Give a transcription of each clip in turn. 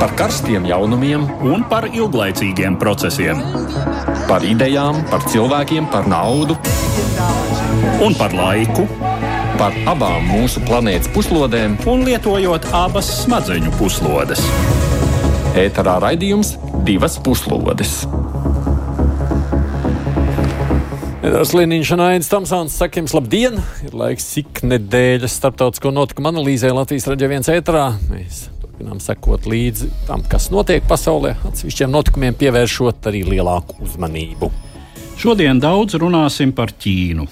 par karstiem jaunumiem un par ilglaicīgiem procesiem. Par idejām, par cilvēkiem, par naudu un par laiku. Par abām mūsu planētas puslodēm, un lietojot abas smadzeņu puslodes. Ēterā raidījums divas puslodes. Edvards Liniņš un Ains Tamsons saka jums labdien! Ir laiks ik nedēļas starptautisko notikumu analīzē Latvijas raidījā viens ēterā. Mēs turpinām sekot līdzi tam, kas notiek pasaulē, atsevišķiem notikumiem pievēršot arī lielāku uzmanību. Šodien daudz runāsim par Ķīnu.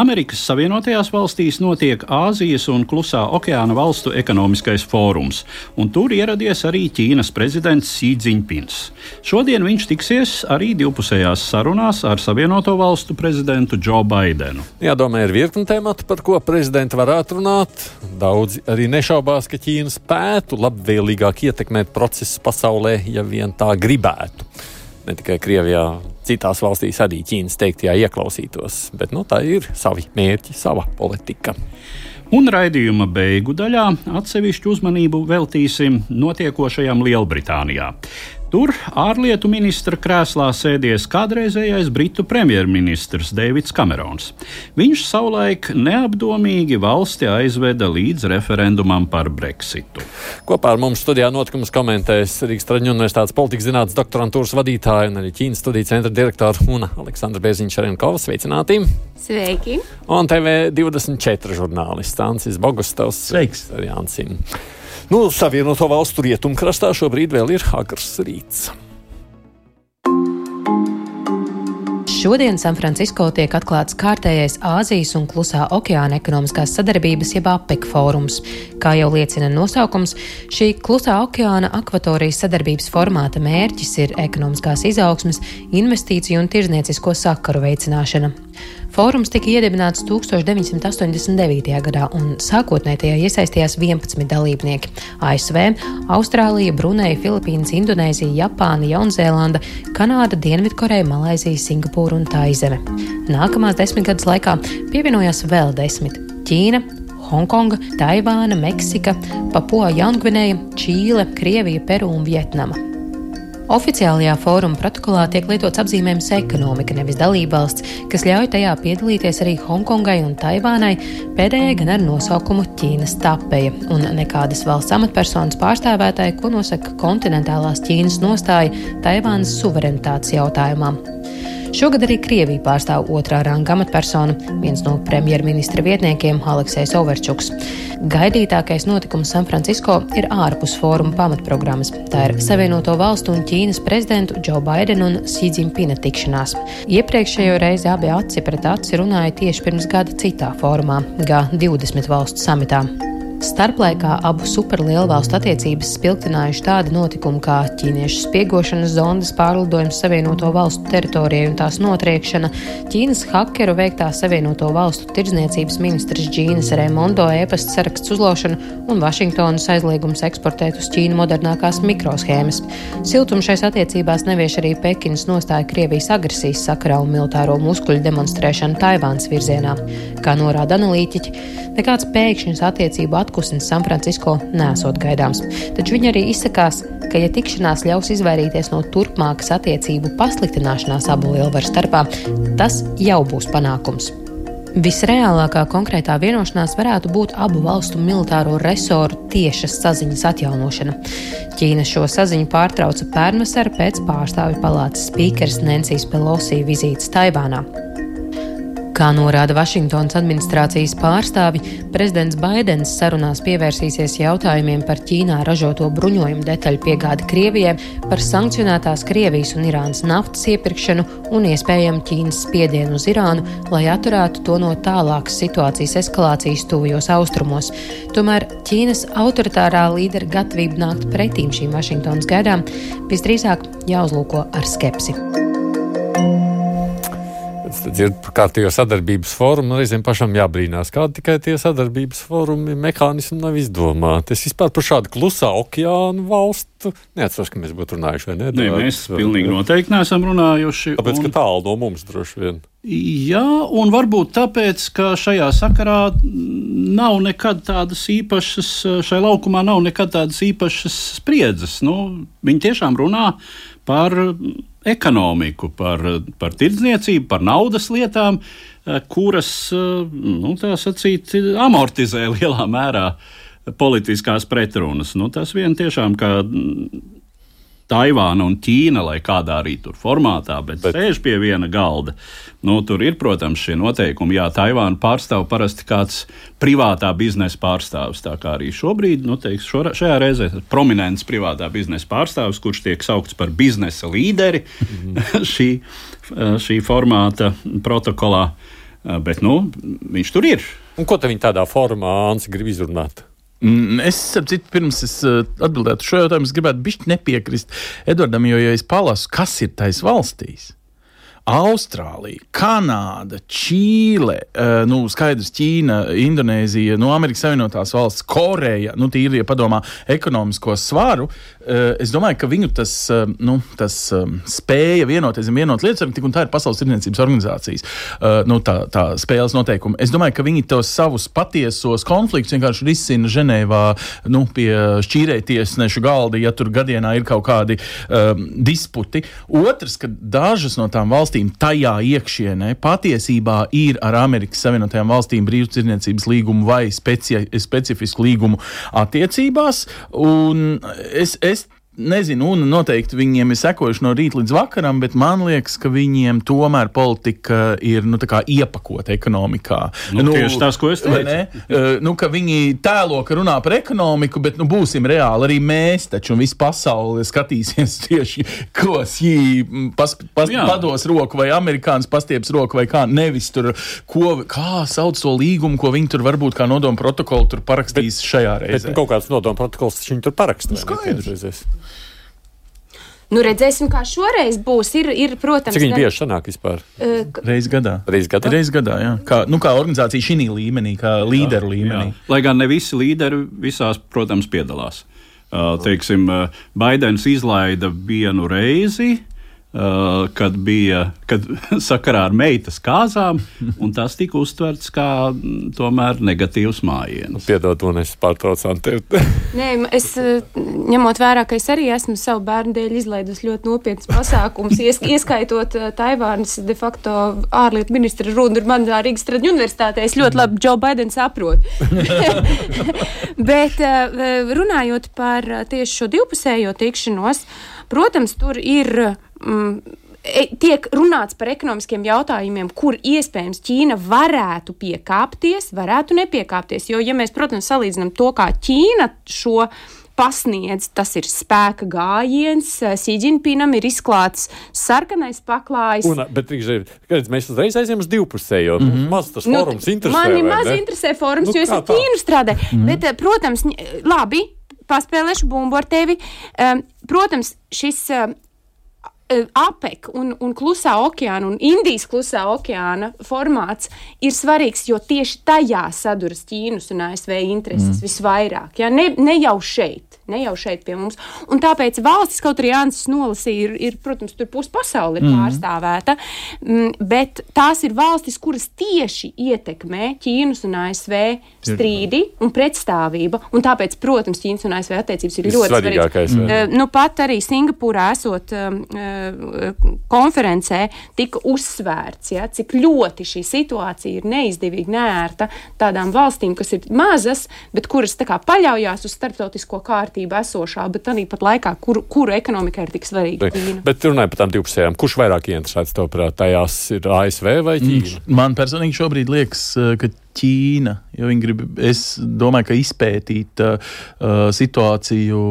Amerikas Savienotajās valstīs notiek Āzijas un Klusā okeāna valstu ekonomiskais fórums, un tur ieradies arī Ķīnas prezidents Xi Jinpings. Šodien viņš tiksies arī divpusējās sarunās ar Savienoto valstu prezidentu Joe Bidenu. Jādomā, ir virkni temati, par ko prezidenti varētu runāt. Daudzi arī nešaubās, ka Ķīna spētu labvēlīgāk ietekmēt procesu pasaulē, ja vien tā gribētu ne tikai Krievijā, citās valstīs arī Ķīnas teiktajā ieklausītos. Bet nu, tā ir savi mērķi, sava politika. Un raidījuma beigu daļā atsevišķu uzmanību veltīsim notiekošajam Lielbritānijā. Tur ārlietu ministra krēslā sēdies kādreizējais britu premjerministrs Deivids Kamerons. Viņš savulaik neapdomīgi valsti aizveda līdz referendumam par Brexitu. Kopā ar mums studijā notikumus komentēs Rīgas Traģiņu universitātes politikas zinātnes doktorantūras vadītāja un arī Ķīnas studiju centra direktora Una Aleksandra Bēziņš Arenkova. Sveicināti! Sveiki! Un TV 24 žurnālists Ancis Bogustovs. Sveiks! Arī Ansim. Nu, Savienoto valstu rietumkrastā šobrīd vēl ir agrs rīts. Šodien Sanfrancisko tiek atklāts kārtējais Āzijas un Klusā okeāna ekonomiskās sadarbības jeb APEC fórums. Kā jau liecina nosaukums, šī Klusā okeāna akvatorijas sadarbības formāta mērķis ir ekonomiskās izaugsmes, investīciju un tirzniecisko sakaru veicināšana. Fórums tika iedibināts 1989. gadā, un sākotnēji tajā iesaistījās 11 dalībnieki - ASV, Austrālija, Bruneja, Filipīnas, Indonēzija, Japāna, Jaunzēlanda, Kanāda, Dienvidkoreja, Malaizija, Singapūra un Taizeme. Nākamās desmitgades laikā pievienojās vēl desmit - Ķīna, Hongkonga, Taivāna, Meksika, Papua Jaungvinēja, Čīle, Krievija, Peru un Vietnama. Oficiālajā fóruma protokolā tiek lietots apzīmējums ekonomika, nevis dalībvalsts, kas ļauj tajā piedalīties arī Hongkongai un Taivānai, pēdējai gan ar nosaukumu Ķīnas tapeja, un nekādas valsts amatpersonas pārstāvētāji, ko nosaka kontinentālās Ķīnas nostāja Taivānas suverenitātes jautājumā. Šogad arī Krievija pārstāv otrā ranga amatpersonu, viens no premjerministra vietniekiem Aleksējs Overčuks. Gaidītākais notikums Sanfrancisko ir ārpus fóruma pamatprogrammas. Tā ir Savienoto valstu un Ķīnas prezidentu Džo Baidenu un Jinpinga tikšanās. Iepriekšējo reizi abi aci pret aci runāja tieši pirms gada citā formā - G20 valstu samitā. Starplaikā abu superlielvalstu attiecības spilgtinājuši tādi notikumi kā ķīniešu spiegošanas zondas pārlidojums Savienoto valstu teritorijai un tās notriekšana, Ķīnas hakeru veiktā Savienoto valstu tirdzniecības ministrs Džīnas Remondo e-pasta saraksts uzlaušana un Vašingtonas aizliegums eksportēt uz Ķīnu modernākās mikroshēmas. Siltumu šais attiecībās nevieš arī Pekinas nostāja Krievijas agresijas sakarā un militāro muskuļu demonstrēšanu Taivānas virzienā. Kā norāda analītiķi, nekāds pēkšņs attiecību atkusnis Sanfrancisko nesot gaidāms. Taču viņi arī izsakās, ka, ja tikšanās ļaus izvairīties no turpmākas attiecību pasliktināšanās abu lielvaru starpā, tas jau būs panākums. Visreālākā konkrētā vienošanās varētu būt abu valstu militāro resoru tiešas saziņas atjaunošana. Ķīna šo saziņu pārtrauca pērnvasarā pēc pārstāvju palātas spīkeres Nensijas Pelosi vizītes Taivānā. Kā norāda Vašingtonas administrācijas pārstāvi, prezidents Baidens sarunās pievērsīsies jautājumiem par Ķīnā ražoto bruņojumu detaļu piegādi Krievijai, par sankcionētās Krievijas un Irānas naftas iepirkšanu un iespējamu Ķīnas spiedienu uz Irānu, lai atturētu to no tālākas situācijas eskalācijas tuvajos austrumos. Tomēr Ķīnas autoritārā līdera gatavība nākt pretīm šīm Vašingtonas gaidām visdrīzāk jāuzlūko ar skepsi. Es dzirdu par kārtējo sadarbības fórumu, un reizēm pašam jābrīnās, kādi tikai tie sadarbības fórumi mehānismi nav izdomāti. Es vispār par šādu klusā okeānu valstu neatceros, ka mēs būtu runājuši. Vai ne? Nē, mēs pilnīgi noteikti neesam runājuši. Tāpēc, un... ka tālu no mums droši vien. Jā, un varbūt tāpēc, ka šajā sakarā nav nekad tādas īpašas, šai laukumā nav nekad tādas īpašas spriedzes. Nu, viņi tiešām runā par ekonomiku, par, par tirdzniecību, par naudas lietām, eh, kuras, eh, nu, tā sacīt, amortizē lielā mērā politiskās pretrunas. Nu, tas vien tiešām, ka Taivāna un Ķīna, lai kādā arī tur formātā, bet, bet... sēž pie viena galda. Nu, tur ir, protams, šie noteikumi. Jā, Taivāna pārstāv parasti kāds privātā biznesa pārstāvis. Tā kā arī šobrīd, nu, teiks, šo, šajā reizē prominents privātā biznesa pārstāvis, kurš tiek saukts par biznesa līderi mm šī, šī formāta protokolā. Bet nu, viņš tur ir. Un ko viņi tādā formā Ansi grib izrunāt? Mm, es saprotu, pirms es uh, atbildētu šo jautājumu, es gribētu bišķi nepiekrist Edvardam, jo, ja es palasu, kas ir tais valstīs, Austrālija, Kanāda, Čīle, uh, nu, skaidrs, Ķīna, Indonēzija, nu, Amerikas Savienotās valsts, Koreja, nu, tīri, ja padomā ekonomisko svaru, es domāju, ka viņu tas, uh, nu, tas um, spēja vienoties un vienot lietas, tik un tā ir Pasaules tirdzniecības organizācijas nu, tā, tā spēles noteikumi. Es domāju, ka viņi tos savus patiesos konfliktus vienkārši risina Ženēvā nu, pie šķīrētiesnešu galda, ja tur gadienā ir kaut kādi um, disputi. Otrs, ka dažas no tām valstīm tajā iekšienē patiesībā ir ar Amerikas Savienotajām valstīm brīvtirdzniecības līgumu vai speci specifisku līgumu attiecībās. Un es, es nezinu, un noteikti viņiem ir sekojuši no rīta līdz vakaram, bet man liekas, ka viņiem tomēr politika ir nu, iepakota ekonomikā. Nu, nu, tieši tas, ko es teicu. Uh, nu, viņi tēlo, ka runā par ekonomiku, bet nu, būsim reāli arī mēs, taču visa pasaule skatīsies tieši, ko viņi pas, pas, pados roku vai amerikānis pastieps roku vai kā. Nevis tur, ko, kā sauc to līgumu, ko viņi tur varbūt kā nodomu protokolu parakstīs bet, šajā reizē. Bet, nu, kaut kāds nodomu protokols viņi tur parakstīs. Nu, skaidrs. Nu, redzēsim, kā šoreiz būs. Ir, ir, protams, Cik viņi bieži sanāk vispār? Uh, Reiz gadā. Reiz gadā? Reiz gadā, jā. Kā, nu, kā organizācija šī līmenī, kā līderu līmenī. Jā. Lai gan ne visi līderi visās, protams, piedalās. Uh, teiksim, uh, Baidens izlaida vienu reizi, kad bija kad, sakarā ar meitas kāzām, un tas tika uztverts kā mm, tomēr negatīvs mājiņš. Piedod, un es pārtraucu tevi. Nē, es ņemot vērā, ka es arī esmu savu bērnu dēļ izlaidusi ļoti nopietnas pasākums, ies, ieskaitot Taivānas de facto ārlietu ministra runu manā Rīgas Traģiņu universitātē. Es ļoti labi Džo Baidenu saprotu. Bet runājot par tieši šo divpusējo tikšanos, protams, tur ir mm, e, tiek runāts par ekonomiskiem jautājumiem, kur iespējams Ķīna varētu piekāpties, varētu nepiekāpties. Jo, ja mēs, protams, salīdzinām to, kā Ķīna šo pasniedz, tas ir spēka gājiens. Sīdžinpinam ir izklāts sarkanais paklājs. Un, bet redz, mēs uzreiz aizējām uz divpusējo. Mm -hmm. Maz tas nu, fórums interesē. Mani maz interesē fórums, nu, jo es ar Ķīnu strādāju. Mm -hmm. Bet, protams, labi, paspēlēšu bumbu ar tevi. Protams, šis APEC un, un Klusā okeāna un Indijas klusā okeāna formāts ir svarīgs, jo tieši tajā saduras Ķīnas un ASV intereses mm. visvairāk. Ja? Ne, ne jau šeit, ne jau šeit pie mums. Un tāpēc valstis, kaut arī Jānis nolasīja, ir, ir, protams, tur puse pasaule ir mm. pārstāvēta, mm, bet tās ir valstis, kuras tieši ietekmē Ķīnas un ASV strīdi un pretstāvība. Un tāpēc, protams, Ķīnas un ASV attiecības ir ļoti svarīgas. Uh, nu, pat arī Singapūrā esot. Uh, konferencē tika uzsvērts, ja, cik ļoti šī situācija ir neizdevīga, nērta tādām valstīm, kas ir mazas, bet kuras kā, paļaujas uz starptautisko kārtību esošā, bet arī pat laikā, kuru, kuru ekonomika ir tik svarīga. Bet, bet runājot par tām divpusējām, kurš vairāk ieinteresēts tavuprāt, tajās ir ASV vai Ķīna? Man personīgi šobrīd liekas, ka Ķīna. Viņi grib, es domāju, ka izpētīt uh, situāciju,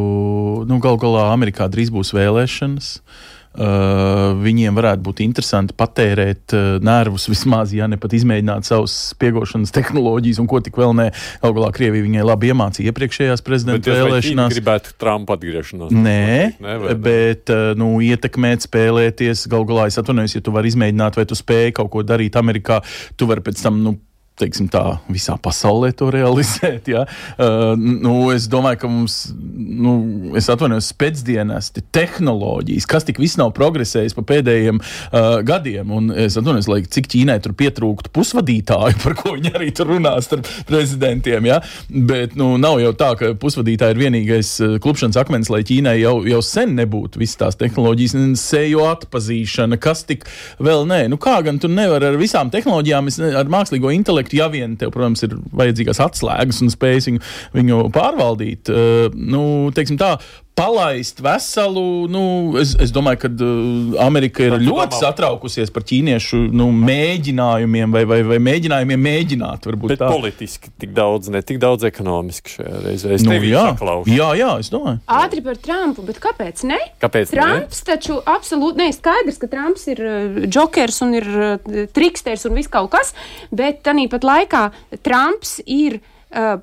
nu, gal galā Amerikā drīz būs vēlēšanas. Uh, viņiem varētu būt interesanti patērēt uh, nervus vismaz, ja ne pat izmēģināt savus spiegošanas tehnoloģijas, un ko tik vēl ne. Galu galā Krievija viņai labi iemācīja iepriekšējās prezidenta vēlēšanās. Viņa gribētu Trumpa atgriešanos. Nē, ne, bet uh, nu, ietekmēt, spēlēties. Galu galā es atvainojos, ja tu vari izmēģināt, vai tu spēj kaut ko darīt Amerikā, tu vari pēc tam. Nu, teiksim, tā, visā pasaulē to realizēt. Ja? Uh, nu, es domāju, ka mums, nu, es atvainojos, spēcdienesti, tehnoloģijas, kas tik viss nav progresējis pa pēdējiem uh, gadiem. Un es atvainojos, lai cik Ķīnai tur pietrūktu pusvadītāju, par ko viņi arī tur runās ar prezidentiem. Ja? Bet nu, nav jau tā, ka pusvadītāji ir vienīgais uh, klupšanas akmens, lai Ķīnai jau, jau sen nebūtu visas tās tehnoloģijas, seju atpazīšana, kas tik vēl nē. Nu, kā gan tu nevari ar visām tehnoloģijām, ar mākslīgo intelektu projektu, ja vien tev, protams, ir vajadzīgās atslēgas un spējas viņu, viņu pārvaldīt. Uh, nu, tā, palaist veselu. Nu, es, es domāju, ka uh, Amerika ir ļoti satraukusies par ķīniešu nu, mēģinājumiem vai, vai, vai mēģinājumiem mēģināt. Bet tā. politiski tik daudz, ne tik daudz ekonomiski šajā reizē. Es nu, jā, jā, jā, es domāju. Ātri par Trumpu, bet kāpēc ne? Kāpēc Trumps ne? taču absolūti ne skaidrs, ka Trumps ir uh, jokers un ir uh, triksters un viss kaut kas, bet tāpat laikā Trumps ir. Uh,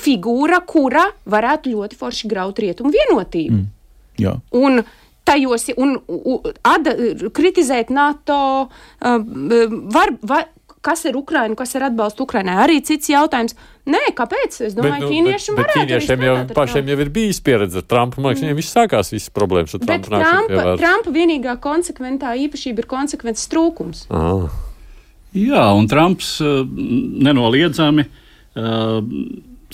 figūra, kura varētu ļoti forši graut rietumu vienotību. Mm. Jā. Un tajos un, un, ad, kritizēt NATO uh, var, var, kas ir Ukraina, kas ir atbalsts Ukrainai, arī cits jautājums. Nē, kāpēc? Es domāju, ka nu, ķīniešiem bet, bet ķīniešiem jau pašiem jau ir bijis pieredze ar Trumpu. Man liekas, viņiem viss sākās visas problēmas ar Trumpu. Bet Trumpa, Trumpa vienīgā konsekventā īpašība ir konsekvences trūkums. Aha. Jā, un Trumps uh, nenoliedzami uh,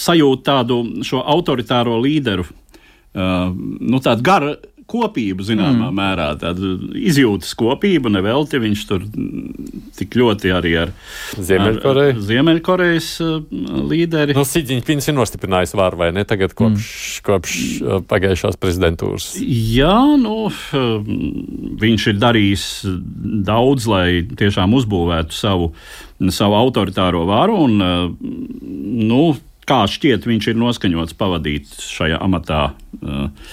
sajūt tādu autoritāro līderu, uh, nu, tādu garu kopību, zināmā mm. mērā, tādu izjūtas kopību. Nevelti viņš tur tik ļoti arī ar Ziemeļkoreju. Ar Ziemeļkorejas uh, līderi. Nu, Siģiņš ir nostiprinājis varu, vai ne? Tagad kopš, mm. kopš uh, pagājušās prezidentūras. Jā, nu, uh, viņš ir darījis daudz, lai tiešām uzbūvētu savu, savu autoritāro varu. Un, nu, kā šķiet, viņš ir noskaņots pavadīt šajā amatā uh,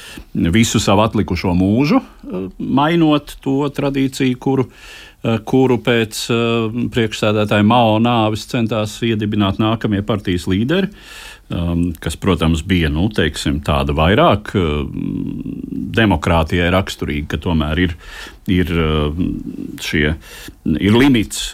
visu savu atlikušo mūžu, uh, mainot to tradīciju, kuru, uh, kuru pēc priekšsēdētāja Mao nāves centās iedibināt nākamie partijas līderi. Um, kas, protams, bija nu, teiksim, tāda vairāk uh, demokrātijai raksturīga, ka tomēr ir, ir, uh, šie, ir limits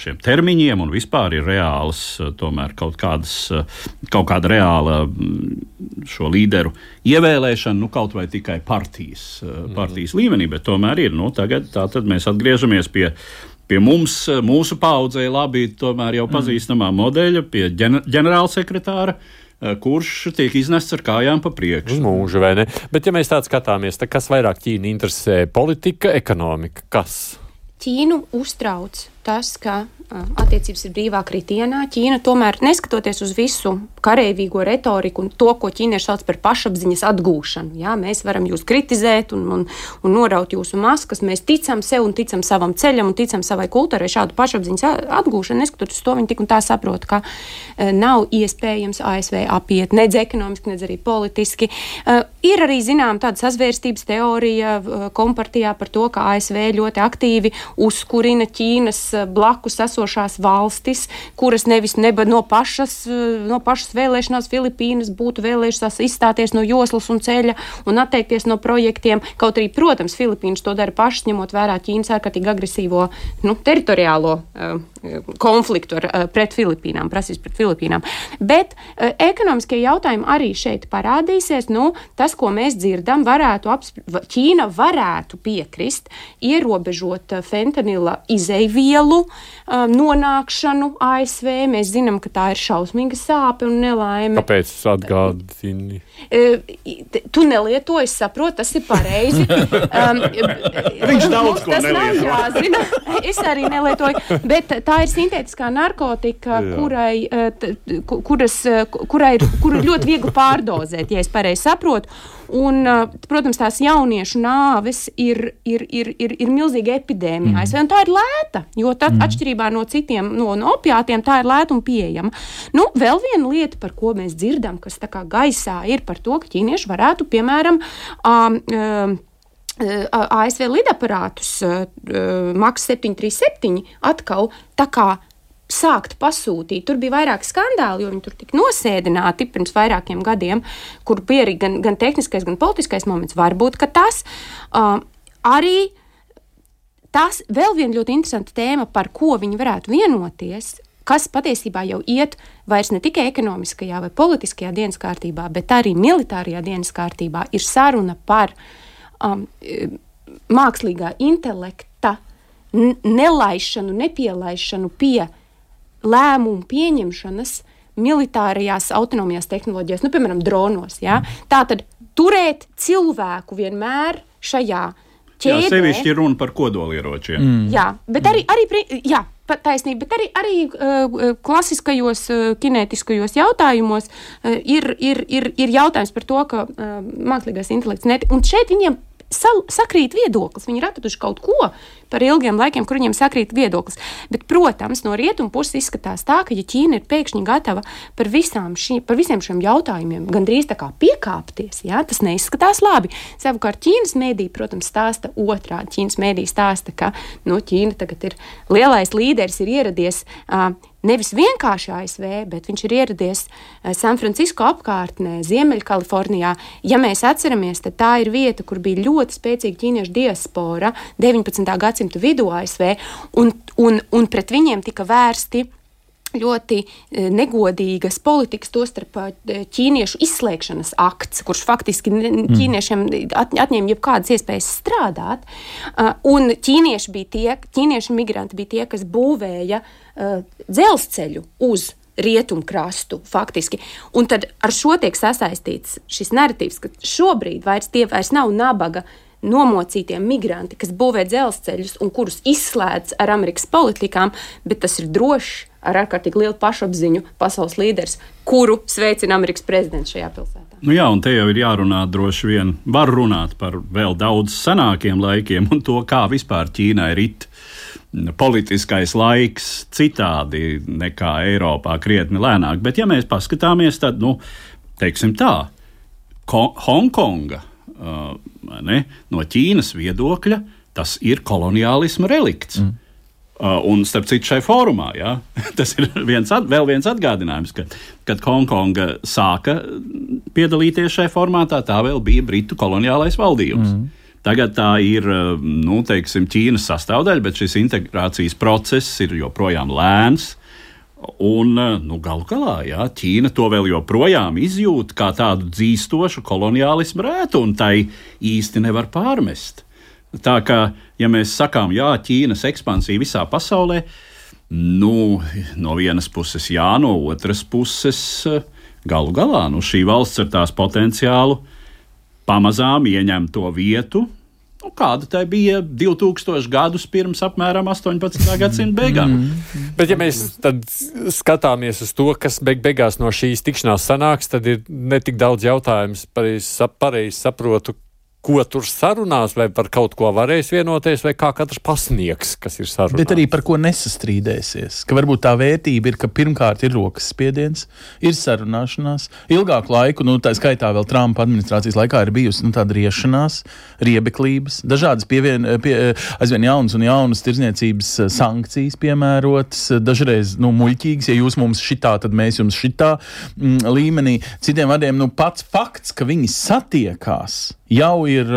šiem termiņiem un vispār ir reāls, uh, tomēr kaut, kādas, uh, kaut kāda reāla mm, šo līderu ievēlēšana, nu, kaut vai tikai partijas, uh, partijas līmenī, bet tomēr ir. Nu, tagad mēs atgriežamies pie pie mums, mūsu paudzē, labi, tomēr jau pazīstamā mm. modeļa, pie ģenerālsekretāra. Eh, kurš tiek iznests ar kājām pa priekšu? Uz mūžu, vai ne? Bet, ja mēs tādā skatāmies, tad kas vairāk Ķīnu interesē? Politika, ekonomika? Kas? Ķīnu uztrauc tas, ka attiecības ir brīvā kritienā. Ķīna tomēr, neskatoties uz visu karavīgo retoriku un to, ko ķīnieši sauc par pašapziņas atgūšanu, jā, mēs varam jūs kritizēt un, un, un noraut jūsu maskas. Mēs ticam sev un ticam savam ceļam un ticam savai kultūrai. Šādu pašapziņas atgūšanu, neskatoties uz to, viņi tik un tā saprot, ka nav iespējams ASV apiet nedz ekonomiski, nedz arī politiski. Ir arī zinām tāda sazvērstības teorija kompartijā par to, ka ASV ļoti aktīvi uzkurina Ķīnas blakus esošās esošās valstis, kuras nevis neba no pašas, no pašas vēlēšanās Filipīnas būtu vēlējušās izstāties no joslas un ceļa un atteikties no projektiem. Kaut arī, protams, Filipīnas to dara pašas, ņemot vērā Ķīnas ārkārtīgi agresīvo nu, teritoriālo uh, konfliktu ar, uh, pret Filipīnām, prasīs pret Filipīnām. Bet uh, ekonomiskie jautājumi arī šeit parādīsies. Nu, tas, ko mēs dzirdam, varētu apspriest, Ķīna varētu piekrist ierobežot fentanila izeivielu nonākšanu ASV. Mēs zinām, ka tā ir šausmīga sāpe un nelaime. Kāpēc atgādini? Tu nelieto, es saprotu, tas ir pareizi. um, Viņš daudz ko tas nelieto. nav jāzina. Es arī nelietoju, bet tā ir sintētiskā narkotika, Jā. kurai, t, kuras, kurai ir, kuru ir ļoti viegli pārdozēt, ja es pareizi saprotu. Un, protams, tās jauniešu nāves ir, ir, ir, ir, ir milzīga epidēmija. Mm. Tā ir lēta, jo tā, mm. atšķirībā no citiem no, no opiātiem, tā ir lēta un pieejama. Nu, vēl viena lieta, par ko mēs dzirdam, kas tā kā gaisā ir par to, ka ķīnieši varētu, piemēram, um, um, ASV lidaparātus MAX 737 atkal tā kā sākt pasūtīt. Tur bija vairāk skandāli, jo viņi tur tika nosēdināti pirms vairākiem gadiem, kur bija arī gan, gan tehniskais, gan politiskais moments. Varbūt tas uh, arī. Tas vēl viena ļoti interesanta tēma, par ko viņi varētu vienoties, kas patiesībā jau iet vairs ne tikai ekonomiskajā vai politiskajā dienas kārtībā, bet arī militārajā dienas kārtībā, ir saruna par um, mākslīgā intelekta nelaišanu, nepielaišanu pie lēmumu pieņemšanas militārajās autonomijās tehnoloģijās, nu, piemēram, dronos. Ja? Tā tad turēt cilvēku vienmēr šajā ķēdē. Jā, sevišķi ir runa par kodolieročiem. Mm. Jā, bet arī, arī jā, taisnība, bet arī, arī uh, klasiskajos uh, kinētiskajos jautājumos uh, ir, ir, ir, ir jautājums par to, ka uh, mākslīgais intelekts net. Un šeit viņiem sal, sakrīt viedoklis. Viņi ir atraduši kaut ko par ilgiem laikiem, kur viņiem sakrīt viedoklis. Bet, protams, no rietumu puses izskatās tā, ka, ja Ķīna ir pēkšņi gatava par, šī, par visiem šiem jautājumiem gandrīz tā kā piekāpties, jā, tas neizskatās labi. Savukārt Ķīnas mēdī, protams, stāsta otrādi. Ķīnas mēdī stāsta, ka nu, Ķīna tagad ir lielais līderis, ir ieradies. Uh, nevis vienkārši ASV, bet viņš ir ieradies eh, San Francisco apkārtnē, Ziemeļkalifornijā. Ja mēs atceramies, tad tā ir vieta, kur bija ļoti spēcīga ķīniešu diaspora 19. gadsimta vidū ASV, un, un, un pret viņiem tika vērsti ļoti eh, negodīgas politikas, tostarp eh, ķīniešu izslēgšanas akts, kurš faktiski mm. ķīniešiem atņēma jebkādas iespējas strādāt. Un ķīnieši bija tie, ķīniešu migranti bija tie, kas būvēja uh, dzelzceļu uz rietumkrastu faktiski. Un tad ar šo tiek sasaistīts šis narratīvs, ka šobrīd vairs tie vairs nav nabaga nomocītie migranti, kas būvē dzelzceļus un kurus izslēdz ar Amerikas politikām, bet tas ir drošs, ar ārkārtīgi lielu pašapziņu pasaules līderis, kuru sveicina Amerikas prezidents šajā pilsētā. Nu jā, un te jau ir jārunā droši vien, var runāt par vēl daudz senākiem laikiem un to, kā vispār Ķīnai ir it politiskais laiks citādi nekā Eiropā, krietni lēnāk. Bet, ja mēs paskatāmies, tad, nu, teiksim tā, Hongkonga uh, ne, no Ķīnas viedokļa tas ir koloniālisma relikts. Mm. Uh, un, starp citu, šai fórumā ja, tas ir viens, at, vēl viens atgādinājums, ka, kad Hongkonga sāka piedalīties šajā formātā, tā vēl bija Britu koloniālais valdījums. Mm. Tagad tā ir nu, teiksim, Ķīnas sastāvdaļa, bet šis integrācijas process ir joprojām lēns. Un nu, galu galā jā, Ķīna to vēl joprojām izjūt kā tādu dzīstošu koloniālismu rētu, un tai īsti nevar pārmest. Tā kā, ja mēs sakām, jā, Ķīnas ekspansija visā pasaulē, nu, no vienas puses jā, no otras puses galu galā nu, šī valsts ar tās potenciālu pamazām ieņem to vietu, Nu, kāda tā bija 2000 gadus pirms apmēram 18. gadsimta beigām? Mm. Bet, ja mēs skatāmies uz to, kas beig beigās no šīs tikšanās sanāks, tad ir ne tik daudz jautājumu, pareizi pareiz saprotu, ko tur sarunās, vai par kaut ko varēs vienoties, vai kā katrs pasniegs, kas ir sarunāts. Bet arī par ko nesastrīdēsies. Ka varbūt tā vērtība ir, ka pirmkārt ir rokas spiediens, ir sarunāšanās. Ilgāku laiku, nu, tā skaitā vēl Trumpa administrācijas laikā, ir bijusi nu, tāda riešanās, riebeklības, dažādas pievien, pie, aizvien jaunas un jaunas tirzniecības sankcijas piemērotas, dažreiz nu, muļķīgas, ja jūs mums šitā, tad mēs jums šitā mm, līmenī. Citiem vārdiem, nu, pats fakts, ka viņi satiekās jau ir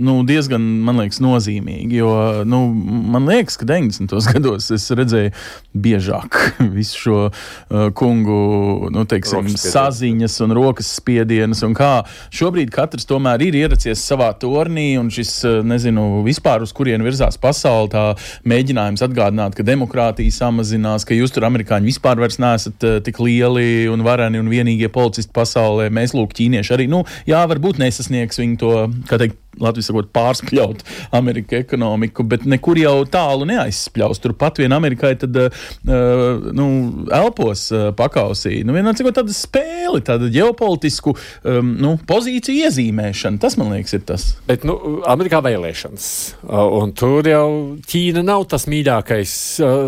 nu, diezgan liekas, nozīmīgi. Jo nu, man liekas, ka 90. gados es redzēju biežāk visu šo uh, kungu nu, teiksim, saziņas un rokas spiedienus. Un kā. Šobrīd katrs tomēr ir ieracies savā tornī, un šis nezinu, vispār uz kurien virzās pasaule, tā mēģinājums atgādināt, ka demokrātija samazinās, ka jūs tur amerikāņi vispār vairs neesat uh, tik lieli un vareni un vienīgie policisti pasaulē. Mēs, lūk, ķīnieši arī, nu, jā, varbūt nesasniegs viņu to, kā teikt, Latvijas sakot, pārspļaut Amerikas ekonomiku, bet nekur jau tālu neaizspļaus. Turpat vien Amerikai tad, uh, nu, elpos uh, pakausī. Nu, vienā cikot tāda spēle, tāda ģeopolitisku um, nu, pozīciju iezīmēšana. Tas, man liekas, ir tas. Bet, nu, Amerikā vēlēšanas, un tur jau Ķīna nav tas mīļākais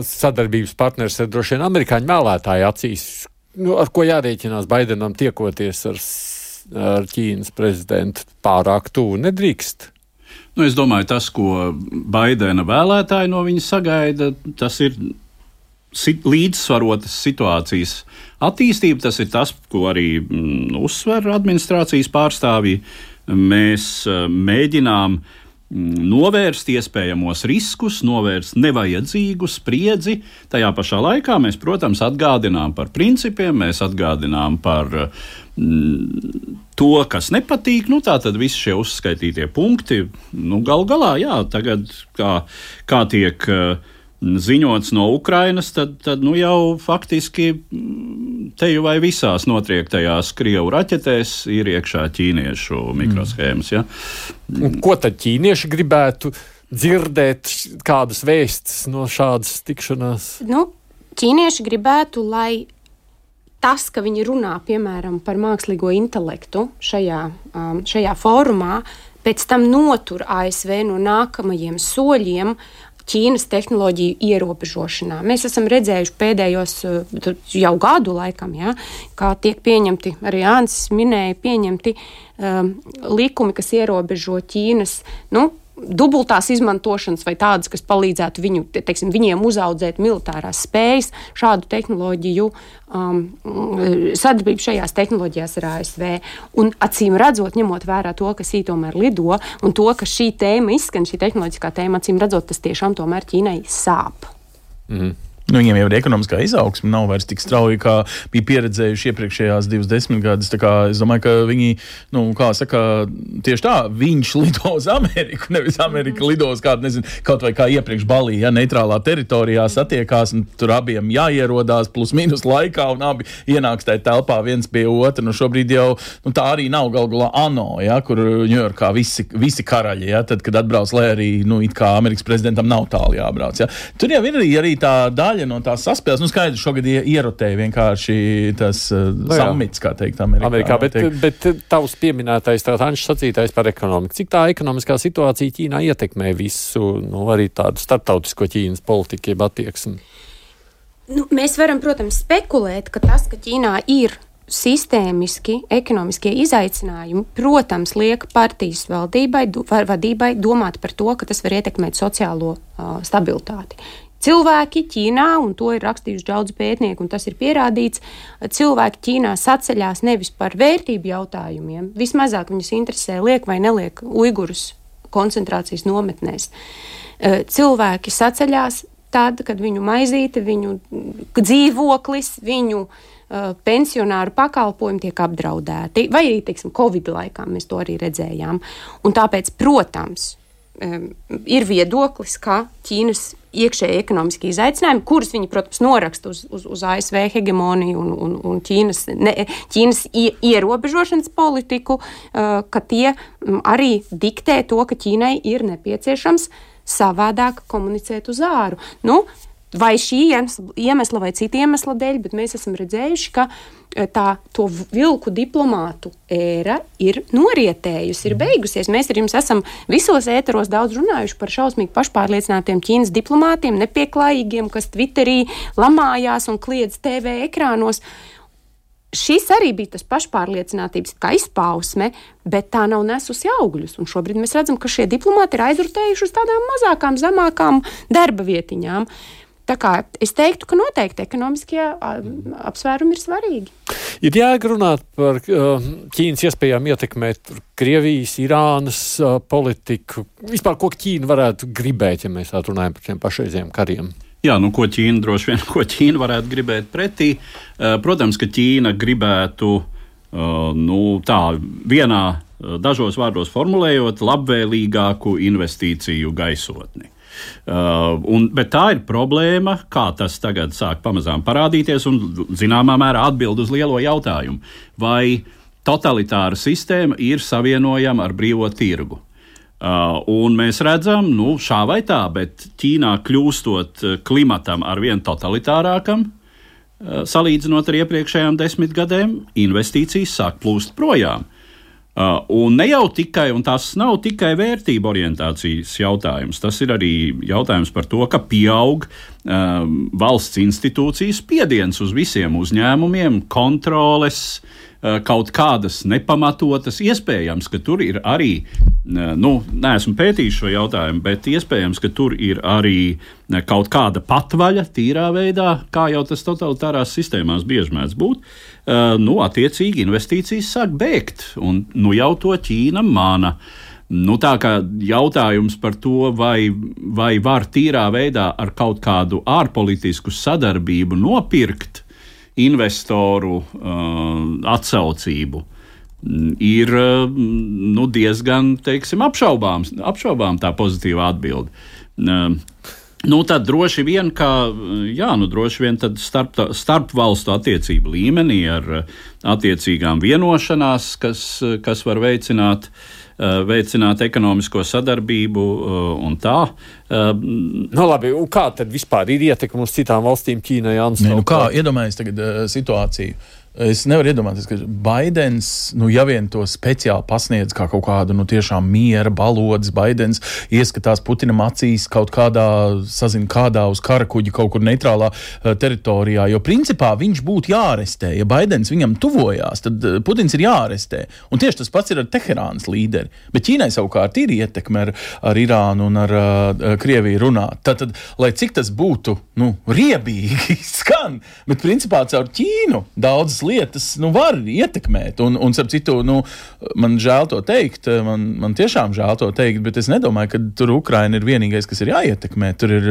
sadarbības partners, ir droši vien amerikāņu vēlētāju acīs. Nu, ar ko jārēķinās Baidenam tiekoties ar ar Ķīnas prezidentu pārāk tuvu nedrīkst. Nu, es domāju, tas, ko Baidena vēlētāji no viņa sagaida, tas ir sit, līdzsvarotas situācijas attīstība. Tas ir tas, ko arī mm, uzsver administrācijas pārstāvji. Mēs uh, mēģinām mm, novērst iespējamos riskus, novērst nevajadzīgu spriedzi. Tajā pašā laikā mēs, protams, atgādinām par principiem, mēs atgādinām par mm, to, kas nepatīk. Nu, tā tad visi šie uzskaitītie punkti, nu, gal galā, jā, tagad kā, kā tiek. Uh, ziņots no Ukrainas, tad, tad nu jau faktiski mm, te jau vai visās notriektajās Krievu raķetēs ir iekšā ķīniešu mikroshēmas. Ja? Un ko tad ķīnieši gribētu dzirdēt, kādas vēstis no šādas tikšanās? Nu, ķīnieši gribētu, lai tas, ka viņi runā piemēram par mākslīgo intelektu šajā, um, šajā fórumā, pēc tam notur ASV no nākamajiem soļiem, Ķīnas tehnoloģiju ierobežošanā. Mēs esam redzējuši pēdējos eh, jau gadu laikam, ja, kā tiek pieņemti, arī Jānis minēja, pieņemti um, likumi, kas ierobežo Ķīnas. Nu, dubultās izmantošanas vai tādas, kas palīdzētu viņu, teiksim, viņiem uzaudzēt militārās spējas, šādu tehnoloģiju um, sadarbību šajās tehnoloģijās ar ASV. Un acīm redzot, ņemot vērā to, ka šī tomēr lido un to, ka šī tēma izskan, šī tehnoloģiskā tēma, acīm redzot, tas tiešām tomēr Ķīnai sāp. Mm. Nu, viņiem jau ir ekonomiskā izaugsme, nav vairs tik strauja, kā bija pieredzējuši iepriekšējās divas desmitgades. Es domāju, ka viņi, nu, kā saka, tieši tā, viņš lido uz Ameriku, nevis Amerika lido uz kādu, nezinu, kaut vai kā iepriekš Balī, ja neitrālā teritorijā satiekās, un tur abiem jāierodās plus mīnus laikā, un abi ienāks tajā telpā viens pie otra. Nu, šobrīd jau nu, tā arī nav gal galā ANO, ja, kur Ņujorkā visi, visi karaļi, ja, tad, kad atbrauc, lai arī, nu, it kā Amerikas prezidentam nav tālu jābrauc. Ja. Tur jau ir arī, arī tā daļa daļa no tās saspēles. Nu, skaidrs, šogad ierotēja vienkārši tas uh, nu samits, kā teikt, Amerikā. Amerikā bet, teikt. bet tavs pieminētais, tā Anšs sacītais par ekonomiku. Cik tā ekonomiskā situācija Ķīnā ietekmē visu, nu, arī tādu starptautisko Ķīnas politiku, jeb attieksmi? Nu, mēs varam, protams, spekulēt, ka tas, ka Ķīnā ir sistēmiski ekonomiskie izaicinājumi, protams, liek partijas valdībai, vadībai domāt par to, ka tas var ietekmēt sociālo uh, stabilitāti. Cilvēki Ķīnā, un to ir rakstījuši daudz pētnieku, un tas ir pierādīts, cilvēki Ķīnā saceļās nevis par vērtību jautājumiem, vismazāk viņus interesē, liek vai neliek uigurus koncentrācijas nometnēs. Eh, cilvēki saceļās tad, kad viņu maizīte, viņu dzīvoklis, viņu uh, pensionāru pakalpojumi tiek apdraudēti, vai arī, teiksim, Covid laikā mēs to arī redzējām. Un tāpēc, protams, ir viedoklis, ka Ķīnas iekšēji ekonomiski izaicinājumi, kurus viņi, protams, noraksta uz, uz, uz ASV hegemoniju un, un, un Ķīnas, ne, Ķīnas ierobežošanas politiku, uh, ka tie arī diktē to, ka Ķīnai ir nepieciešams savādāk komunicēt uz āru. Nu, vai šī iemesla vai cita iemesla dēļ, bet mēs esam redzējuši, ka e, tā vilku diplomātu ēra ir norietējusi, ir beigusies. Mēs ar jums esam visos ēteros daudz runājuši par šausmīgi pašpārliecinātiem Ķīnas diplomātiem, nepieklājīgiem, kas Twitterī lamājās un kliedz TV ekrānos. Šis arī bija tas pašpārliecinātības izpausme, bet tā nav nesusi augļus. Un šobrīd mēs redzam, ka šie diplomāti ir aizrutējuši uz tādām mazākām, zemākām darba vietiņām. Tā kā es teiktu, ka noteikti ekonomiskie apsvērumi ir svarīgi. Ir jāgrunāt par Ķīnas iespējām ietekmēt Krievijas, Irānas politiku. Vispār, ko Ķīna varētu gribēt, ja mēs tā runājam par šiem pašreizējiem kariem? Jā, nu, ko Ķīna droši vien ko Ķīna varētu gribēt pretī. Protams, ka Ķīna gribētu nu, tā vienā, dažos vārdos formulējot, labvēlīgāku investīciju gaisotni. Uh, un, bet tā ir problēma, kā tas tagad sāk pamazām parādīties, un zināmā mērā atbild uz lielo jautājumu. Vai totalitāra sistēma ir savienojama ar brīvo tirgu? Uh, un mēs redzam, nu, šā vai tā, bet Ķīnā kļūstot klimatam ar vien totalitārākam, uh, salīdzinot ar iepriekšējām desmitgadēm, investīcijas sāk plūst projām. Uh, un ne jau tikai, un tas nav tikai vērtību orientācijas jautājums, tas ir arī jautājums par to, ka pieaug um, valsts institūcijas spiediens uz visiem uzņēmumiem, kontroles, uh, kaut kādas nepamatotas. Iespējams, ka tur ir arī, uh, nu, neesmu pētījis šo jautājumu, bet iespējams, ka tur ir arī kaut kāda patvaļa tīrā veidā, kā jau tas totalitārās sistēmās bieži mēdz būt. Nu, attiecīgi investīcijas sāk bēgt, un nu, jau to Ķīna mana. Nu, tā kā jautājums par to, vai, vai var tīrā veidā ar kaut kādu ārpolitisku sadarbību nopirkt investoru uh, atsaucību, ir uh, nu, diezgan teiksim, apšaubāms, apšaubām tā pozitīva atbilde. Uh, Nu, tad droši vien, ka jā, nu, droši vien starp, starp valstu attiecību līmenī ar attiecīgām vienošanās, kas, kas var veicināt uh, veicināt ekonomisko sadarbību eh, un tā. Eh, nu, labi, un kā tad vispār ir ietekme uz citām valstīm, Ķīnai, Jānis? Nu, kā iedomājamies tagad situāciju? Es nevaru iedomāties, ka Baidens, nu, ja vien to speciāli pasniedz kā kaut kādu nu, tiešām miera balodis, Baidens ieskatās Putinam acīs kaut kādā, sazin, kādā uz kara kuģa kaut kur neitrālā uh, teritorijā. Jo principā viņš būtu jārestē. Ja Baidens viņam tuvojās, tad uh, Putins ir jārestē. Un tieši tas pats ir ar Teherānas līderi. Bet Ķīnai savukārt ir ietekme ar, ar Irānu un ar uh, Krieviju runāt. Tad, tad, lai cik tas būtu nu, riebīgi, skan, bet principā caur Ķīnu daudzas lietas nu, var ietekmēt. Un, un starp citu, nu, man žēl to teikt, man, man tiešām žēl to teikt, bet es nedomāju, ka tur Ukraina ir vienīgais, kas ir jāietekmē. Tur ir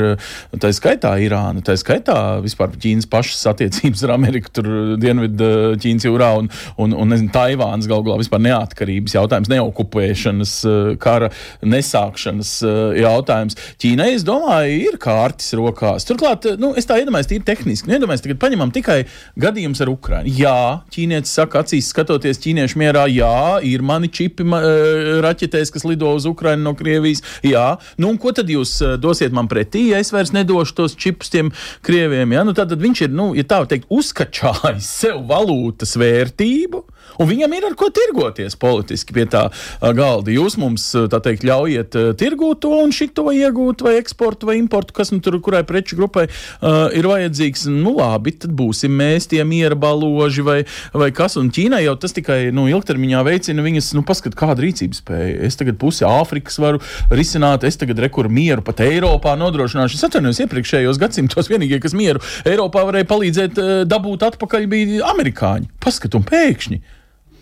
tā skaitā Irāna, tā skaitā vispār Ķīnas pašas attiecības ar Ameriku, tur Dienvidu Ķīnas jūrā un, un, un nezinu, Taivānas galu galā vispār neatkarības jautājums, neokupēšanas, kara nesākšanas jautājums. Ķīnai, es domāju, ir kārtas rokās. Turklāt, nu, es tā iedomājos, tīri tehniski. Iedomājos, tagad paņemam tikai gadījumus ar Ukrainu. Jā, ķīnietis saka, acīs skatoties ķīniešu mierā, jā, ir mani čipi ma, e, raķetēs, kas lido uz Ukrajinu no Krievijas. Jā, nu un ko tad jūs e, dosiet man pretī, ja es vairs nedošu tos čipus tiem Krieviem? Ja? Nu, tad viņš ir, nu, ja tā teikt, uzkačājis sev valūtas vērtību. Un viņam ir ar ko tirgoties politiski pie tā galda. Jūs mums, tā teikt, ļaujiet tirgot to un šito iegūt, vai eksportu, vai importu, kas nu tur, kurai preču grupai uh, ir vajadzīgs. Nu, labi, tad būsim mēs tie miera baloži vai, vai kas. Un Ķīnai jau tas tikai nu, ilgtermiņā veicina viņas, nu, paskat, kāda rīcības spēja. Es tagad pusi Āfrikas varu risināt, es tagad rekur mieru pat Eiropā nodrošināšu. Es atvainojos iepriekšējos gadsimtos vienīgie, kas mieru Eiropā varēja palīdzēt dabūt atpakaļ, bija amerikāņi. Paskat, un pēkšņi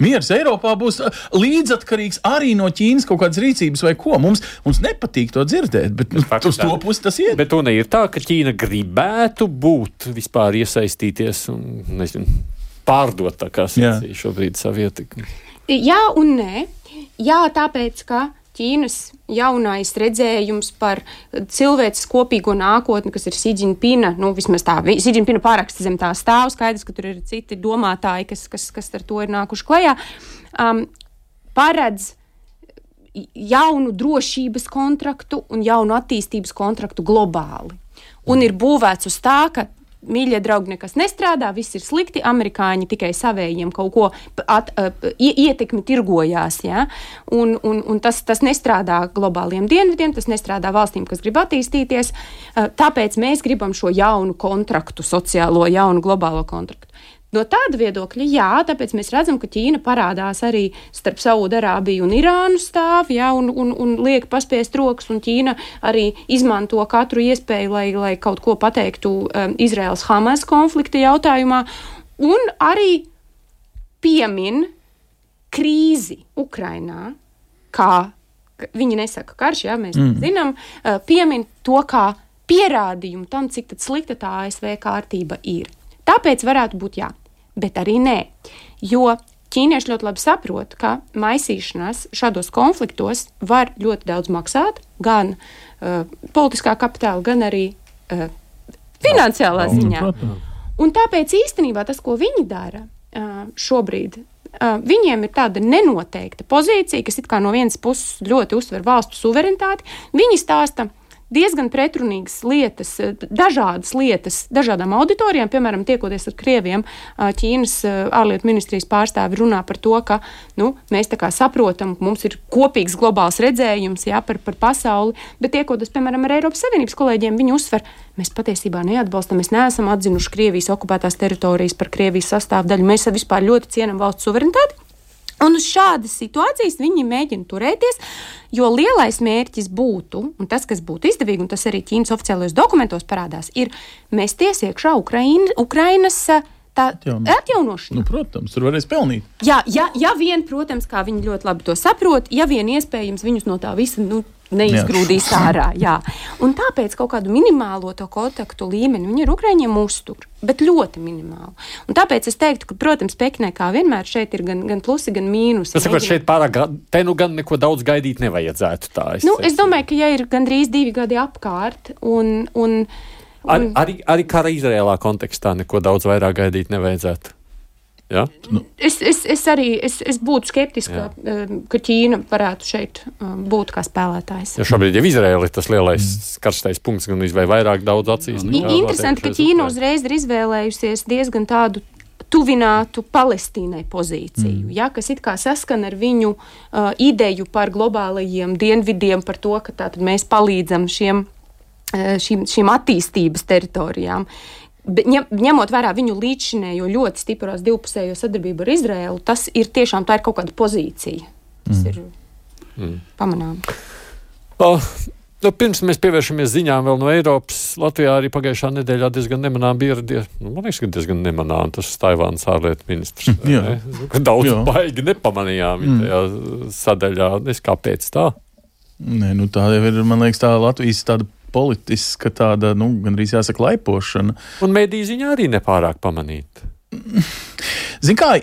Miers Eiropā būs uh, līdzatkarīgs arī no Ķīnas kaut kādas rīcības vai ko. Mums, mums nepatīk to dzirdēt, bet nu, uz to pusi tas iet. Bet to ir tā, ka Ķīna gribētu būt vispār iesaistīties un nezinu, pārdot tā kā sacīja šobrīd savu ietekmi. Jā un nē. Jā, tāpēc, ka Ķīnas jaunais redzējums par cilvēces kopīgo nākotni, kas ir Sīdžina, nu, vismaz tā, Sīdžina pāraksta zem tā stāv, skaidrs, ka tur ir citi domātāji, kas, kas, kas ar to ir nākuši klajā, um, paredz jaunu drošības kontraktu un jaunu attīstības kontraktu globāli. Un ir būvēts uz tā, ka mīļie draugi, nekas nestrādā, viss ir slikti. Amerikāņi tikai savējiem kaut ko at, uh, ietekmi tirgojās. Ja? Un, un, un tas, tas nestrādā globāliem dienvidiem, tas nestrādā valstīm, kas grib attīstīties. Tāpēc mēs gribam šo jaunu kontraktu, sociālo, jaunu globālo kontraktu. No tāda viedokļa, jā, tāpēc mēs redzam, ka Ķīna parādās arī starp Saudārābiju un Irānu stāv, jā, un, un, un liek paspiest rokas, un Ķīna arī izmanto katru iespēju, lai, lai kaut ko pateiktu um, Izraels-Hamas konflikta jautājumā, un arī piemin krīzi Ukrainā, kā viņi nesaka karš, jā, mēs mm. zinām, uh, piemin to kā pierādījumu tam, cik slikta tā ASV kārtība ir. Tāpēc varētu būt jā bet arī nē. Jo ķīnieši ļoti labi saprot, ka maisīšanās šādos konfliktos var ļoti daudz maksāt, gan uh, politiskā kapitāla, gan arī uh, finansiālā ziņā. Un tāpēc īstenībā tas, ko viņi dara uh, šobrīd, uh, viņiem ir tāda nenoteikta pozīcija, kas no vienas puses ļoti uzsver valstu suverenitāti. Viņi stāsta, diezgan pretrunīgas lietas, dažādas lietas, dažādām auditorijām. Piemēram, tiekoties ar Krieviem, Ķīnas ārlietu ministrijas pārstāvi runā par to, ka nu, mēs saprotam, ka mums ir kopīgs globāls redzējums jā, par, par pasauli, bet tiekoties, piemēram, ar Eiropas Savienības kolēģiem, viņi uzsver, mēs patiesībā neatbalstam, mēs neesam atzinuši Krievijas okupētās teritorijas par Krievijas sastāvdaļu, mēs vispār ļoti cienam valsts suverenitāti. Un uz šādas situācijas viņi mēģina turēties, jo lielais mērķis būtu, un tas, kas būtu izdevīgi, un tas arī Ķīnas oficiālajos dokumentos parādās, ir mēsties iekšā Ukraina, Ukrainas tā Atjauno. atjaunošana. Nu, protams, tur varēs pelnīt. Jā, ja, ja vien, protams, kā viņi ļoti labi to saprot, ja vien iespējams viņus no tā visa nu, neizgrūdīs ārā. Jā. Un tāpēc kaut kādu minimālo to kontaktu līmeni viņi ar Ukrāņiem uztur, bet ļoti minimālu. Un tāpēc es teiktu, ka, protams, Pekinē kā vienmēr šeit ir gan, gan plusi, gan mīnusi. Tas sakot, šeit pārāk, te nu gan neko daudz gaidīt nevajadzētu. Tā, Nu, es domāju, ka ja ir gandrīz divi gadi apkārt, un, un, Ar, un arī, arī kara Izrēlā kontekstā neko daudz vairāk gaidīt nevajadzētu. Ja? es, es, es arī es, es būtu skeptiska, um, ka Ķīna varētu šeit um, būt kā spēlētājs. Jo šobrīd jau Izraēla ir tas lielais mm. karstais punkts, gan vai vairāk daudz acīs. I- Interesanti, ka Ķīna uzreiz ir izvēlējusies diezgan tādu tuvinātu Palestīnai pozīciju, mm. ja, kas it kā saskan ar viņu uh, ideju par globālajiem dienvidiem, par to, ka tātad mēs palīdzam šiem, uh, šīm, šīm attīstības teritorijām. Ņemot vērā viņu līdzšinējo ļoti stipros divpusējo sadarbību ar Izraēlu, tas ir tiešām tā ir kaut kāda pozīcija. Tas mm. ir mm. pamanāms. O, nu, pirms mēs pievēršamies ziņām vēl no Eiropas, Latvijā arī pagājušā nedēļā diezgan nemanām bija ieradies. Nu, man liekas, ka diezgan nemanām tas Taivānas ārlietu ministrs. Jā. ne? Nu, Daudz Jā. baigi nepamanījām mm. tajā sadaļā. Es kāpēc tā? Nē, nu, tā jau ir, man liekas, tā Latvijas tāda politiska, tāda, nu, gandrīz jāsaka, laipošana. Un mēdī ziņā arī nepārāk pamanīt. Zini, kā.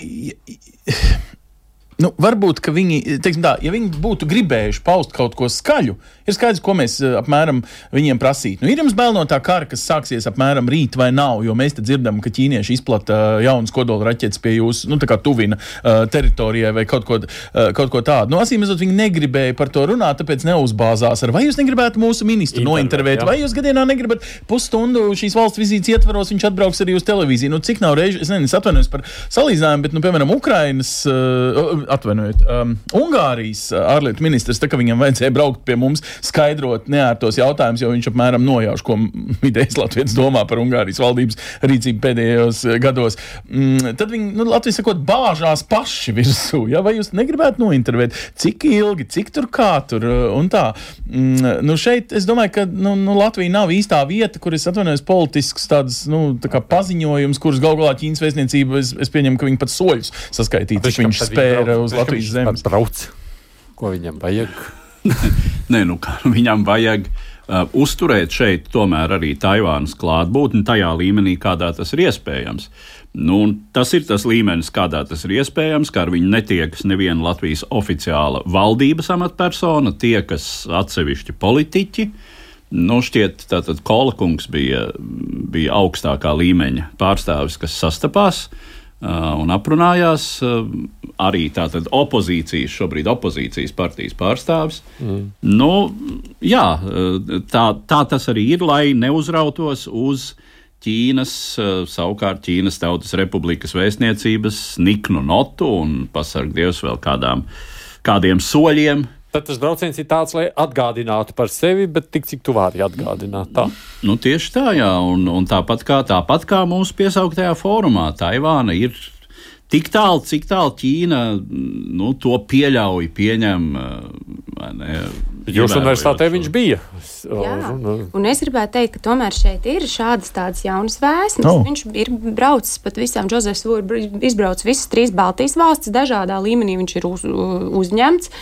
Nu, varbūt, ka viņi, tā, ja viņi būtu gribējuši paust kaut ko skaļu, ir skaidrs, ko mēs eh, apmēram viņiem prasītu. Nu, ir jums bail no tā kara, kas sāksies apmēram rīt vai nav, jo mēs dzirdam, ka ķīnieši izplata uh, jaunas kodola raķetes pie jūsu, nu, tā kā tuvina uh, teritorijai vai kaut ko, uh, kaut ko tādu. Nu, acīm redzot, viņi negribēja par to runāt, tāpēc neuzbāzās ar, vai jūs negribētu mūsu ministru Intervēt, nointervēt, jā. vai jūs gadienā negribat pusstundu šīs valsts vizītes ietvaros, viņš atbrauks arī uz televīziju. Nu, cik nav reižu, es nezinu, atvainojos par salīdzinājumu, bet, nu, piemēram, Ukrainas, uh, atvainojiet, um, Ungārijas uh, ārlietu ministrs, tā kā viņam vajadzēja braukt pie mums, skaidrot neārtos jautājumus, jo viņš apmēram nojauš, ko vidējais Latvijas domā par Ungārijas valdības rīcību pēdējos uh, gados. Mm, tad viņi, nu, Latvijas sakot, bāžās paši virsū. Ja? Vai jūs negribētu nointervēt, cik ilgi, cik tur kā tur uh, un tā. Mm, nu, šeit es domāju, ka nu, nu, Latvija nav īstā vieta, kur es atvainojos politisks tāds, nu, tā kā paziņojums, kurus gal galā Ķīnas vēstniecība, es, es pieņemu, ka viņi pat soļus saskaitīja, cik viņš spēra uz Latvijas zemes. Brauc. Ko viņam vajag? Nē, nu, kā viņam vajag uh, uzturēt šeit tomēr arī Taivānas klātbūtni tajā līmenī, kādā tas ir iespējams. Nu, tas ir tas līmenis, kādā tas ir iespējams, ka ar viņu netiekas neviena Latvijas oficiāla valdības amatpersona, tiekas atsevišķi politiķi. Nu, šķiet, ka Kola kungs bija, bija augstākā līmeņa pārstāvis, kas sastapās uh, un aprunājās. Uh, arī tātad opozīcijas, šobrīd opozīcijas partijas pārstāvis. Mm. Nu, jā, uh, tā, tā tas arī ir, lai neuzrautos uz Ķīnas, savukārt Ķīnas Tautas Republikas vēstniecības niknu notu un pasarg Dievs vēl kādām, kādiem soļiem. Tad tas brauciens ir tāds, lai atgādinātu par sevi, bet tik cik tu vari atgādināt. Tā. Nu, tieši tā, jā, un, un tāpat, kā, tāpat kā mūsu piesauktajā fórumā, Taivāna ir tik tālu, cik tālu Ķīna nu, to pieļauj, pieņem. vai Ne, Jūsu universitātē viņš bija. Jā. Un, Un es gribētu teikt, ka tomēr šeit ir šādas tādas jaunas vēstnes. Oh. Viņš ir braucis pat visām, Džozefs ir izbraucis visas trīs Baltijas valstis, dažādā līmenī viņš ir uz, uzņemts,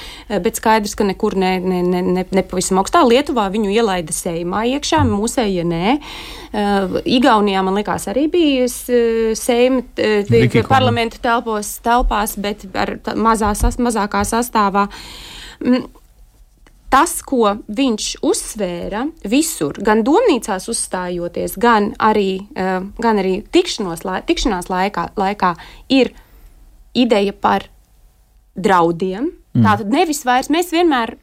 bet skaidrs, ka nekur ne, ne, ne, ne, nepavisam augstā Lietuvā viņu ielaida sējumā iekšā, mūsējie nē. Uh, Igaunijā, man liekas, arī bija uh, sējuma Kona. parlamentu telpos, telpās, bet ar tā- mazā, sas, mazākā sastāvā. Mm, tas, ko viņš uzsvēra visur, gan domnīcās uzstājoties, gan arī, uh, gan arī tikšanos, tikšanās laikā, laikā, ir ideja par draudiem. Mm. Tātad nevis vairs mēs vienmēr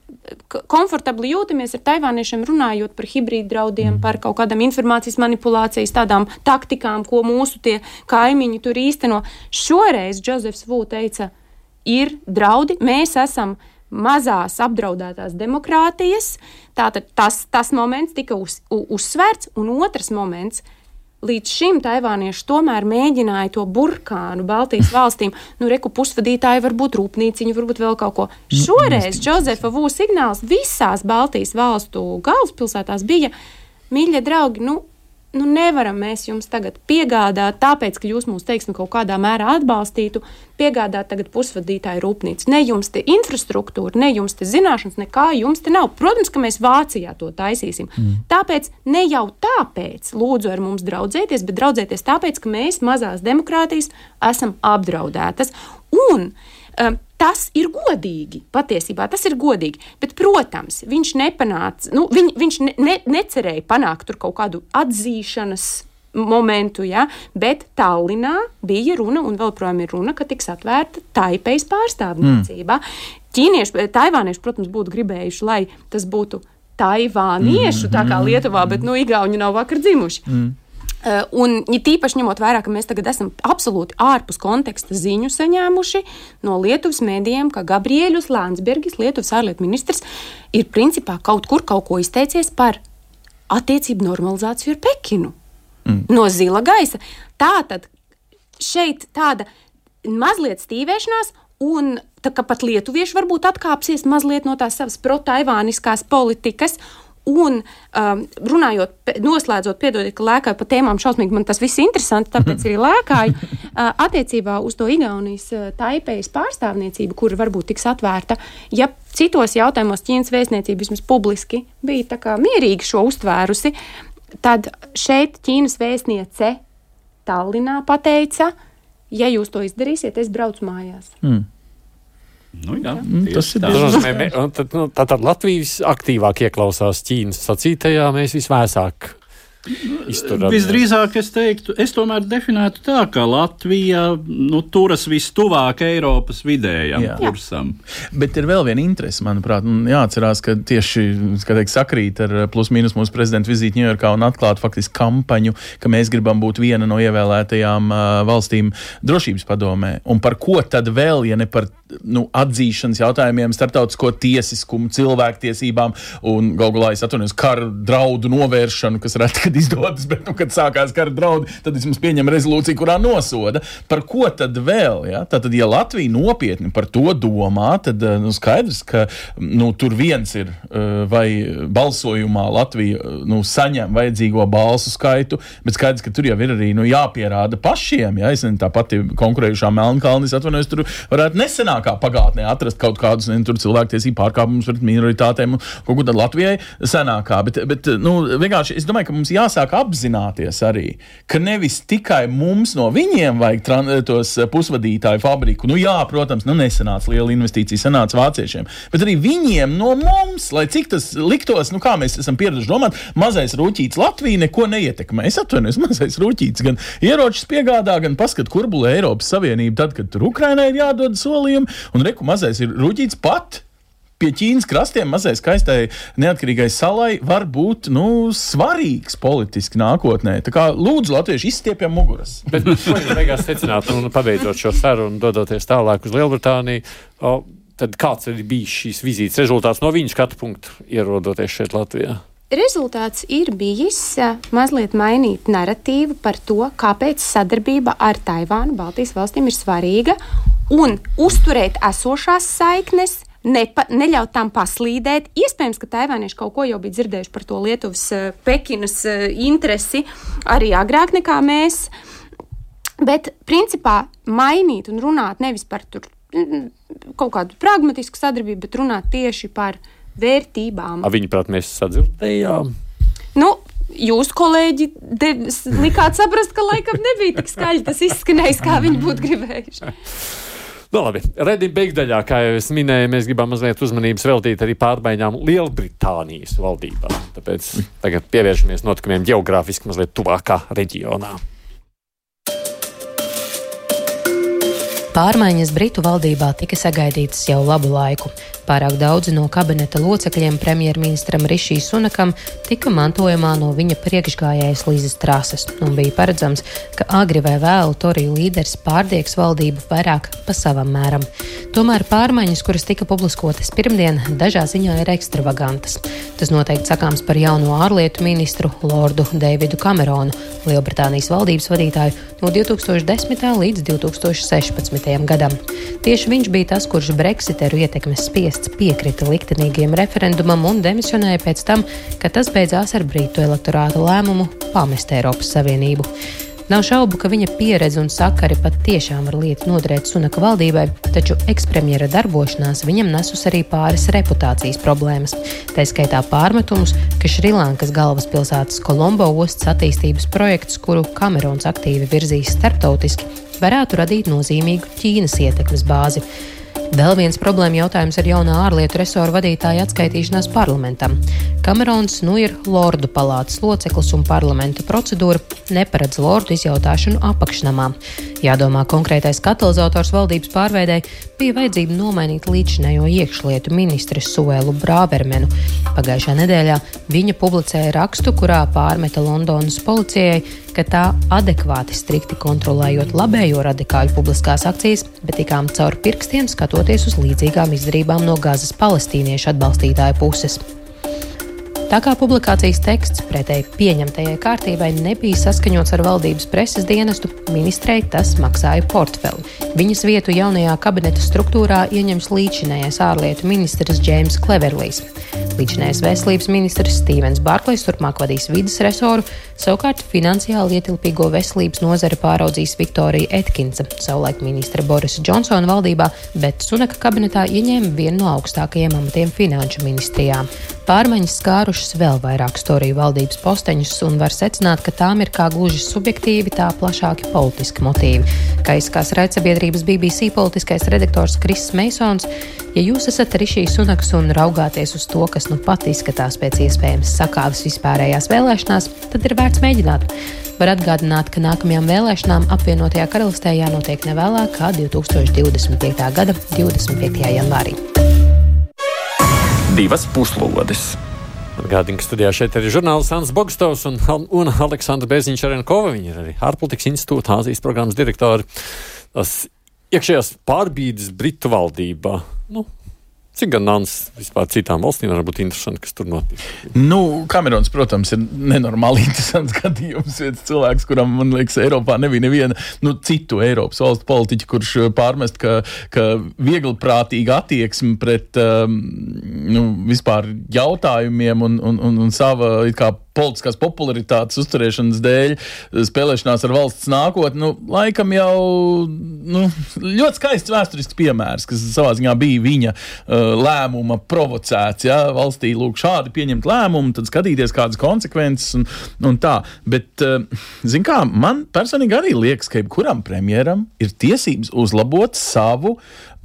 komfortabli jūtamies ar taivāniešiem runājot par hibrīdu draudiem, mm. par kaut kādām informācijas manipulācijas, tādām taktikām, ko mūsu tie kaimiņi tur īsteno. Šoreiz Džozefs Vū teica, ir draudi, mēs esam mazās apdraudētās demokrātijas. Tātad tas, tas moments tika uz, uzsvērts, un otrs moments līdz šim taivānieši tomēr mēģināja to burkānu Baltijas valstīm. Nu, reku pusvadītāji var būt rūpnīciņi, varbūt vēl kaut ko. Nu, Šoreiz Džozefa Vū signāls visās Baltijas valstu galvaspilsētās bija, mīļie draugi, nu, nu, nevaram mēs jums tagad piegādāt, tāpēc, ka jūs mūs, teiksim, kaut kādā mērā atbalstītu, piegādāt tagad pusvadītāju rūpnīcu. Ne jums te infrastruktūra, ne jums te zināšanas, nekā jums te nav. Protams, ka mēs Vācijā to taisīsim. Mm. Tāpēc ne jau tāpēc lūdzu ar mums draudzēties, bet draudzēties tāpēc, ka mēs mazās demokrātijas esam apdraudētas. Un, um, Tas ir godīgi. Patiesībā tas ir godīgi. Bet, protams, viņš nepanāca, nu, viņ, viņš ne, ne, necerēja panākt kaut kādu atzīšanas momentu, ja, bet Tallinā bija runa, un vēl projām ir runa, ka tiks atvērta Taipejas pārstāvniecība. Mm. Ķīnieši, Taivānieši, protams, būtu gribējuši, lai tas būtu taivāniešu, mm, tā kā Lietuvā, bet nu, Igauni nav vakar dzimuši. Mm. Eh, un, ja tīpaši ņemot vērā, ka mēs tagad esam absolūti ārpus konteksta ziņu saņēmuši no Lietuvas mēdījiem, ka Gabriēļus Landsbergis, Lietuvas ārlietu ministrs, ir principā kaut kur kaut ko izteicies par attiecību normalizāciju ar Pekinu. Mm. No zila gaisa. Tā tad šeit tāda mazliet stīvēšanās, un tā kā pat lietuvieši varbūt atkāpsies mazliet no tās savas protaivāniskās politikas Un um, runājot, noslēdzot, piedodiet, ka lēkāju pa tēmām šausmīgi, man tas viss ir interesanti, tāpēc arī lēkāju. Uh, attiecībā uz to Igaunijas uh, taipejas pārstāvniecību, kura varbūt tiks atvērta, ja citos jautājumos Ķīnas vēstniecība vismaz publiski bija tā kā mierīgi šo uztvērusi, tad šeit Ķīnas vēstniece Tallinā pateica, ja jūs to izdarīsiet, es braucu mājās. Mm. Nu, jā, mm, tas ir diezgan. Tad, nu, tad Latvijas aktīvāk ieklausās Ķīnas sacītajā, mēs visvēsāk izturēt. Visdrīzāk es teiktu, es tomēr definētu tā, ka Latvija nu, turas vistuvāk Eiropas vidējam Jā. kursam. Bet ir vēl viena interese, manuprāt, un jāatcerās, ka tieši teikt, sakrīt ar plus mīnus mūsu prezidenta vizīti Ņujorkā un atklāt faktiski kampaņu, ka mēs gribam būt viena no ievēlētajām uh, valstīm drošības padomē. Un par ko tad vēl, ja ne par nu, atzīšanas jautājumiem, starptautisko tiesiskumu, cilvēktiesībām un galu galā es atvainojos kara draudu novēršanu, kas reti kad izdodas, bet, nu, kad sākās kara draudi, tad vismaz pieņem rezolūciju, kurā nosoda. Par ko tad vēl? Ja? Tātad, ja Latvija nopietni par to domā, tad eh, nu, skaidrs, ka nu, tur viens ir eh, vai balsojumā Latvija eh, nu, saņem vajadzīgo balsu skaitu, bet skaidrs, ka tur jau ir arī nu, jāpierāda pašiem. Ja? Es nezinu, tā pati konkurējušā Melnkalnis atvainojas, tur varētu nesenākā pagātnē atrast kaut kādus ne, cilvēktiesību pārkāpumus pret minoritātēm un kaut ko tādu Latvijai senākā. Bet, bet nu, vienkārši es domāju, ka mums jā jāsāk apzināties arī, ka nevis tikai mums no viņiem vajag tos eh, pusvadītāju fabriku. Nu, jā, protams, nu, nesenāca liela investīcija, sanāca vāciešiem, bet arī viņiem no mums, lai cik tas liktos, nu, kā mēs esam pieraduši domāt, mazais rūtīts Latviju neko neietekmē. Es atvainojos, mazais rūtīts gan ieročus piegādā, gan paskat, kur bulē Eiropas Savienība tad, kad tur Ukrainai ir jādod solījumi, un reku mazais ir rūtīts pat pie Ķīnas krastiem mazai skaistai neatkarīgai salai var būt nu, svarīgs politiski nākotnē. Tā kā lūdzu, latvieši izstiepjam muguras. Bet, jūs beigās secināt, un pabeidzot šo sarunu, dodoties tālāk uz Lielbritāniju, o, tad kāds ir bijis šīs vizītes rezultāts no viņa skatu punktu, ierodoties šeit Latvijā? Rezultāts ir bijis mazliet mainīt narratīvu par to, kāpēc sadarbība ar Taivānu, Baltijas valstīm ir svarīga un uzturēt esošās saiknes, nepa, neļaut tam paslīdēt. Iespējams, ka taivānieši kaut ko jau bija dzirdējuši par to Lietuvas, eh, Pekinas eh, interesi arī agrāk nekā mēs. Bet, principā, mainīt un runāt nevis par tur, mm, kaut kādu pragmatisku sadarbību, bet runāt tieši par vērtībām. A viņi, prāt, mēs sadzirdējām? Nu, Jūsu kolēģi likāt saprast, ka laikam nebija tik skaļi tas izskanējis, kā viņi būtu gribējuši. Nu, labi, redzim, beigdaļā, kā jau es minēju, mēs gribam mazliet uzmanības veltīt arī pārmaiņām Lielbritānijas valdībā. Tāpēc tagad pievēršamies notikumiem geogrāfiski mazliet tuvākā reģionā. Pārmaiņas Britu valdībā tika sagaidītas jau labu laiku. Pārāk daudzi no kabineta locekļiem premjerministram Rišī Sunakam tika mantojumā no viņa priekšgājējas Līzes Trases, un bija paredzams, ka agri vai vēlu Toriju līderis pārdiegs valdību vairāk pa savam mēram. Tomēr pārmaiņas, kuras tika publiskotas pirmdien, dažā ziņā ir ekstravagantas. Tas noteikti sakāms par jauno ārlietu ministru Lordu Deividu Kameronu, Lielbritānijas valdības vadītāju no 2010. līdz 2016. gadam. Tieši viņš bija tas, kurš Brexiteru ietekmes spiests piekrita liktenīgiem referendumam un demisionēja pēc tam, kad tas beidzās ar brītu elektorāta lēmumu pamest Eiropas Savienību. Nav šaubu, ka viņa pieredze un sakari pat tiešām var lietu noderēt Sunaka valdībai, taču ekspremjera darbošanās viņam nesus arī pāris reputācijas problēmas. Tā skaitā pārmetumus, ka Šrilankas galvaspilsētas Kolombo ostas attīstības projekts, kuru Kamerons aktīvi virzīs starptautiski, varētu radīt nozīmīgu Ķīnas ietekmes bāzi. Vēl viens problēma jautājums ar jaunā ārlietu resoru vadītāja atskaitīšanās parlamentam. Kamerons nu ir Lordu palātas loceklis un parlamenta procedūra neparedz Lordu izjautāšanu apakšnamā. Jādomā, konkrētais katalizators valdības pārveidē bija vajadzība nomainīt līdzinējo iekšlietu ministri Suēlu Brāvermenu. Pagājušā nedēļā viņa publicēja rakstu, kurā pārmeta Londonas policijai, ka tā adekvāti strikti kontrolējot labējo radikāļu publiskās akcijas, bet tikām caur pirkstiem skatoties uz līdzīgām izdarībām no Gazas palestīniešu atbalstītāju puses. Tā kā publikācijas teksts pretēji pieņemtajai kārtībai nebija saskaņots ar valdības preses dienestu, ministrei tas maksāja portfeli. Viņas vietu jaunajā kabineta struktūrā ieņems līdzinējais ārlietu ministrs Džeims Kleverlijs. Līdzinējais veselības ministrs Stīvens Bārklais turpmāk vadīs vidas resoru, savukārt finansiāli ietilpīgo veselības nozari pāraudzīs Viktorija Etkinsa, savulaik ministra Borisa Džonsona valdībā, bet Sunaka kabinetā ieņēma vienu no augstākajiem amatiem finanšu ministrijā. Pārmaiņas skārušas vēl vairāk storiju valdības posteņus un var secināt, ka tām ir kā gluži subjektīvi, tā plašāki politiski motīvi. Kā izskās raidsabiedrības BBC politiskais redaktors Kris Meisons, ja jūs esat Rišijs Sunaks un raugāties uz to, kas nu pat izskatās pēc iespējams sakāves vispārējās vēlēšanās, tad ir vērts mēģināt. Var atgādināt, ka nākamajām vēlēšanām apvienotajā karalistē jānotiek nevēlāk kā 2025. gada 25. janvārī divas puslodes. Gādīgi, studijā šeit ir žurnālists Ants Bogstovs un, un Aleksandra Beziņš Arenkova. Viņa ir arī ārpolitikas institūta Āzijas programmas direktori. Tas iekšējās pārbīdes Britu valdībā. Nu, Cik gan nāc vispār citām valstīm var būt interesanti, kas tur notiek? Nu, Kamerons, protams, ir nenormāli interesants gadījums. Viens cilvēks, kuram, man liekas, Eiropā nebija neviena nu, citu Eiropas valstu politiķa, kurš eh, pārmest, ka, ka viegliprātīga attieksme pret um, nu, vispār jautājumiem un, un, un, un sava kā politiskās popularitātes uzturēšanas dēļ spēlēšanās ar valsts nākotni, nu, laikam jau nu, ļoti skaists vēsturisks piemērs, kas savā ziņā bija viņa uh, lēmuma provocēts. Ja? Valstī lūk šādi pieņemt lēmumu, tad skatīties kādas konsekvences un, un tā. Bet, uh, zin kā, man personīgi arī liekas, ka jebkuram premjeram ir tiesības uzlabot savu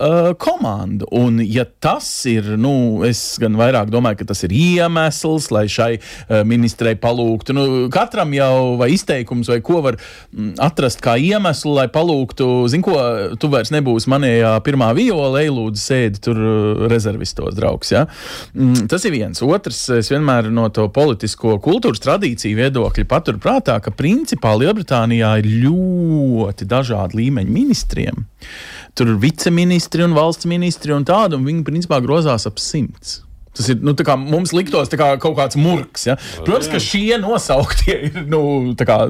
uh, komandu. Un, ja tas ir, nu, es gan vairāk domāju, ka tas ir iemesls, lai šai uh, ministrei palūgtu, nu, katram jau vai izteikums, vai ko var mm, atrast kā iemeslu, lai palūgtu, zin ko, tu vairs nebūsi manējā pirmā viola, ej lūdzu sēdi tur uh, rezervistos, draugs. Ja? Mm, tas ir viens. Otrs, es vienmēr no to politisko kultūras tradīciju viedokļa paturprātā, ka principā Lielbritānijā ir ļoti dažādi līmeņi ministriem. Tur ir viceministri un valsts ministri un tādi, un viņi principā grozās ap simts. Tas ir nu, mums liktos kā kaut kāds murgs. Ja? Protams, ka šie nosauktie ir nu,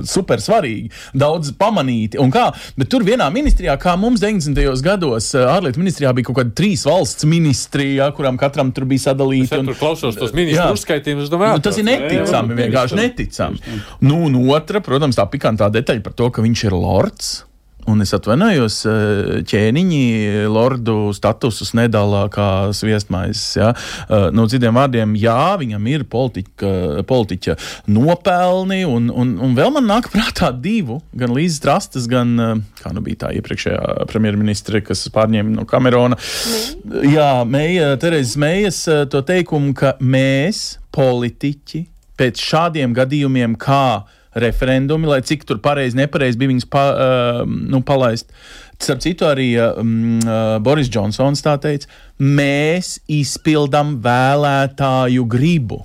super svarīgi, daudz pamanīti. Bet tur vienā ministrijā, kā mums 90. gados, eh, ārlietu ministrijā bija kaut kāda trīs valsts ministrija, kurām katram tur bija sadalīta. Un, tur klausos tos ministru uzskaitījumus, domāju, nu, tas ir neticami, vienkārši neticami. Nu, un otra, protams, tā pikantā detaļa par to, ka viņš ir lords. Un es atvainojos, eh, ķēniņi lordu statusus nedalā kā sviestmaisis. Ja? Eh, no citiem vārdiem, jā, viņam ir politika, politiķa nopelni, un, un, un vēl man nāk prātā divu, gan Līzes Trastas, gan, eh, kā nu bija tā iepriekšējā premjerministre, kas pārņēma no Kamerona. Mm. Jā, Meija, Terezes Meijas to teikumu, ka mēs, politiķi, pēc šādiem gadījumiem, kā referendumi, lai cik tur pareizi, nepareizi bija viņas pa, uh, nu, palaist. Starp citu, arī um, Boris Džonsons tā teica, mēs izpildām vēlētāju gribu.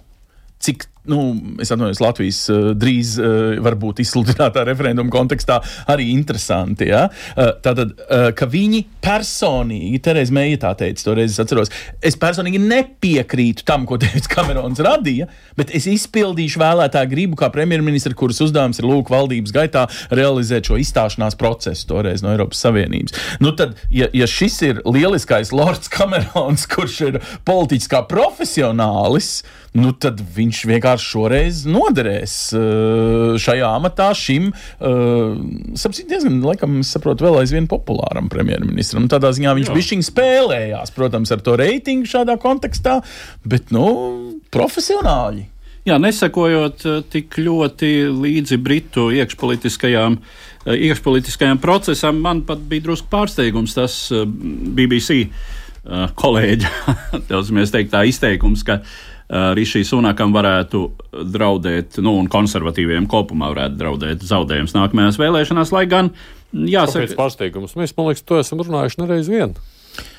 Cik nu, es atvainojos, Latvijas uh, drīz uh, varbūt izsludinātā referenduma kontekstā arī interesanti. Ja? Uh, tātad, ka viņi personīgi, Terēza Meija tā teica, toreiz es atceros, es personīgi nepiekrītu tam, ko Deivids Kamerons radīja, bet es izpildīšu vēlētāju gribu kā premjerministra, kuras uzdevums ir lūk valdības gaitā realizēt šo izstāšanās procesu toreiz no Eiropas Savienības. Nu tad, ja, ja šis ir lieliskais Lords Kamerons, kurš ir politiķis kā profesionālis, nu tad viņš vienkārši šoreiz noderēs uh, šajā amatā šim, uh, sapcīt, diezgan, laikam, saprotu, vēl aizvien populāram premjerministram. Tādā ziņā viņš bija šķiņ spēlējās, protams, ar to reitingu šādā kontekstā, bet, nu, profesionāļi. Jā, nesakojot uh, tik ļoti līdzi Britu iekšpolitiskajām, iekšpolitiskajām procesam, man pat bija drusku pārsteigums tas BBC kolēģa, teikt, izteikums, ka uh, Rišī Sunakam varētu draudēt, nu, un konservatīviem kopumā varētu draudēt zaudējums nākamajās vēlēšanās, lai gan, jāsaka, Kāpēc pārsteigums? Mēs, man liekas, to esam runājuši nereiz vien.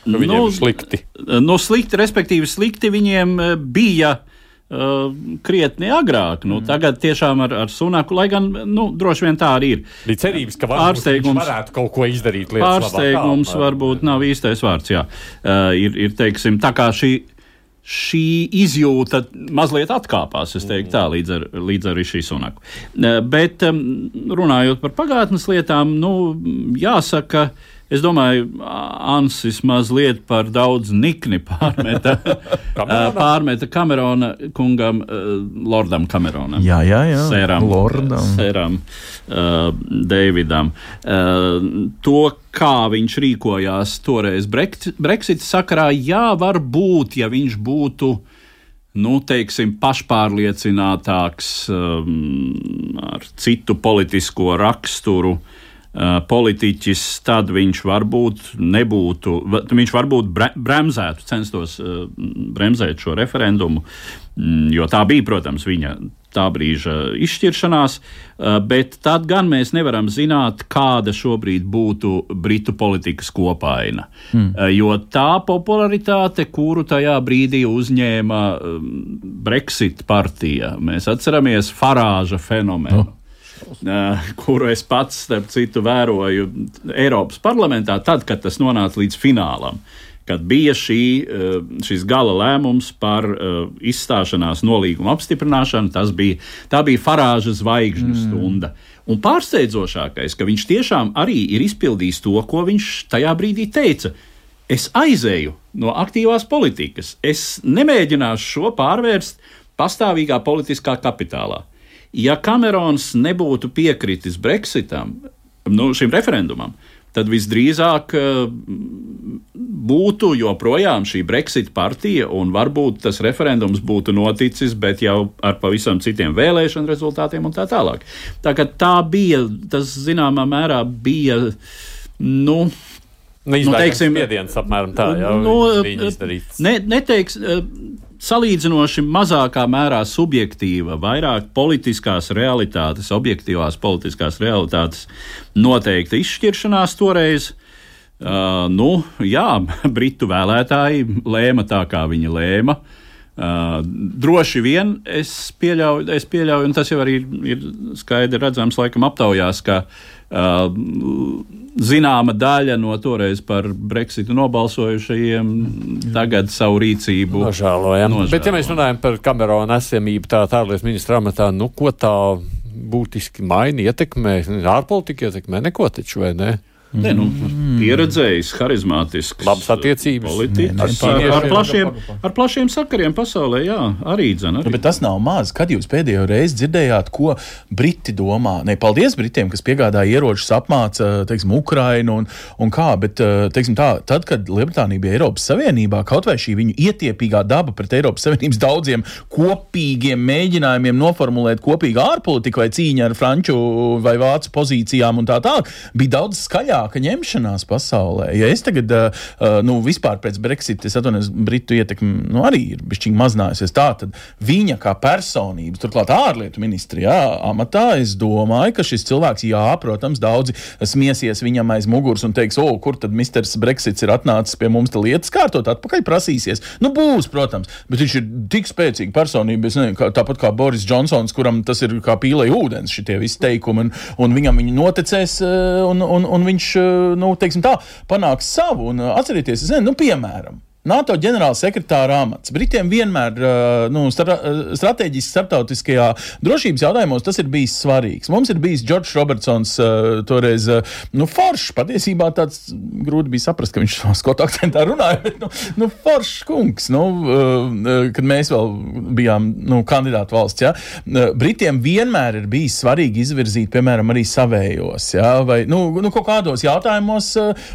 Nu, viņiem ir slikti. Nu, slikti, respektīvi, slikti viņiem bija. Uh, krietni agrāk. Nu, mm. Tagad tiešām ar, ar sunaku, lai gan nu, droši vien tā arī ir. Bija cerības, ka pārsteigums varētu kaut ko izdarīt. Pārsteigums labāk, varbūt nav īstais vārds. Jā. Uh, ir, ir teiksim, tā kā šī šī izjūta mazliet atkāpās, es teiktu, tā līdz ar, līdz ar šī sunaku. Bet runājot par pagātnes lietām, nu, jāsaka, ka Es domāju, Ansis mazliet par daudz nikni pārmeta, pārmeta Kamerona kungam, Lordam Kameronam. Jā, jā, jā. Sēram, Lordam. Sēram uh, Davidam. Uh, to, kā viņš rīkojās toreiz? Brexit sakarā, jā, var būt, ja viņš būtu nu, teiksim, pašpārliecinātāks, um, ar citu politisko raksturu, uh, politiķis, tad viņš varbūt nebūtu, viņš varbūt bremzētu, censtos eh, bremzēt šo referendumu, mm, jo tā bija, protams, viņa tā brīža izšķiršanās, eh, bet tad gan mēs nevaram zināt, kāda šobrīd būtu Britu politikas kopaina. Mm. Jo tā popularitāte, kuru tajā brīdī uzņēma Brexit partija, mēs atceramies Farāža fenomenu. Oh kuru es pats, starp citu, vēroju Eiropas parlamentā, tad, kad tas nonāca līdz finālam. Kad bija šī, šis gala lēmums par izstāšanās nolīguma apstiprināšanu, tas bija, tā bija Farāža zvaigžņu mm. stunda. Un pārsteidzošākais, ka viņš tiešām arī ir izpildījis to, ko viņš tajā brīdī teica. Es aizēju no aktīvās politikas. Es nemēģināšu šo pārvērst pastāvīgā politiskā kapitālā. Ja Kamerons nebūtu piekritis Brexitam, nu, šim referendumam, tad visdrīzāk eh, būtu joprojām šī Brexit partija, un varbūt tas referendums būtu noticis, bet jau ar pavisam citiem vēlēšanu rezultātiem un tā tālāk. Tā, tā bija, tas zināmā mērā bija. Nu, Nu, nu, teiksim, spiediens apmēram tā, jau nu, ne, neteiks, eh, salīdzinoši mazākā mērā subjektīva, vairāk politiskās realitātes, objektīvās politiskās realitātes noteikta izšķiršanās toreiz. Uh, nu, jā, britu vēlētāji lēma tā, kā viņi lēma. Uh, droši vien es pieļauju, es pieļauju, un tas jau arī ir skaidri redzams, laikam, aptaujās, ka uh, zināma daļa no toreiz par Brexitu nobalsojušajiem tagad savu rīcību nožēlojam. nožēlo. Bet, ja mēs runājam par Kamerona esamību tā ārlietu ministra amatā, nu, ko tā būtiski maina, ietekmē, ārpolitika ietekmē neko taču, vai ne? Ne, nu, pieredzējis, harizmātisks. Labas attiecības. Politiķis. Ar, ar, plašiem, ar plašiem sakariem pasaulē, jā, arī dzene. Nu, bet tas nav maz. Kad jūs pēdējo reizi dzirdējāt, ko Briti domā? Ne, paldies Britiem, kas piegādāja ieročus, apmāca, teiksim, Ukrainu un, un kā, bet, teiksim tā, tad, kad Lielbritānija bija Eiropas Savienībā, kaut vai šī viņu ietiepīgā daba pret Eiropas Savienības daudziem kopīgiem mēģinājumiem noformulēt kopīgu ārpolitiku vai cīņu ar franču vai vācu pozīcijām un tā tālāk, bija daudz skaļāk lielāka ņemšanās pasaulē. Ja es tagad, uh, nu, vispār pēc Brexit, es atvainojos, Britu ietekme nu, arī ir bišķiņa mazinājusies, tā tad viņa kā personības, turklāt ārlietu ministrijā, amatā, es domāju, ka šis cilvēks, jā, protams, daudzi smiesies viņam aiz muguras un teiks, o, kur tad Mr. Brexits ir atnācis pie mums lietas kārtot, atpakaļ prasīsies. Nu, būs, protams, bet viņš ir tik spēcīga personība, nezinu, kā, tāpat kā Boris Džonsons, kuram tas ir kā pīlei ūdens, šitie visi teikumi, un, un viņam viņi noticēs, eh, un, un, un viņš, eh, nu, teiksim tā, panāks savu. Un eh, atcerieties, es nezinu, nu, piemēram. NATO ģenerālsekretāra amats. Britiem vienmēr nu, strateģiski starptautiskajā drošības jautājumos tas ir bijis svarīgs. Mums ir bijis Džordžs Robertsons, toreiz nu, foršs. Patiesībā tāds grūti bija saprast, ka viņš skotu akcentā runāja, bet nu, nu, foršs kungs, nu, kad mēs vēl bijām nu, kandidātu valsts. Ja? Britiem vienmēr ir bijis svarīgi izvirzīt, piemēram, arī savējos. Ja? Vai nu, nu, kaut kādos jautājumos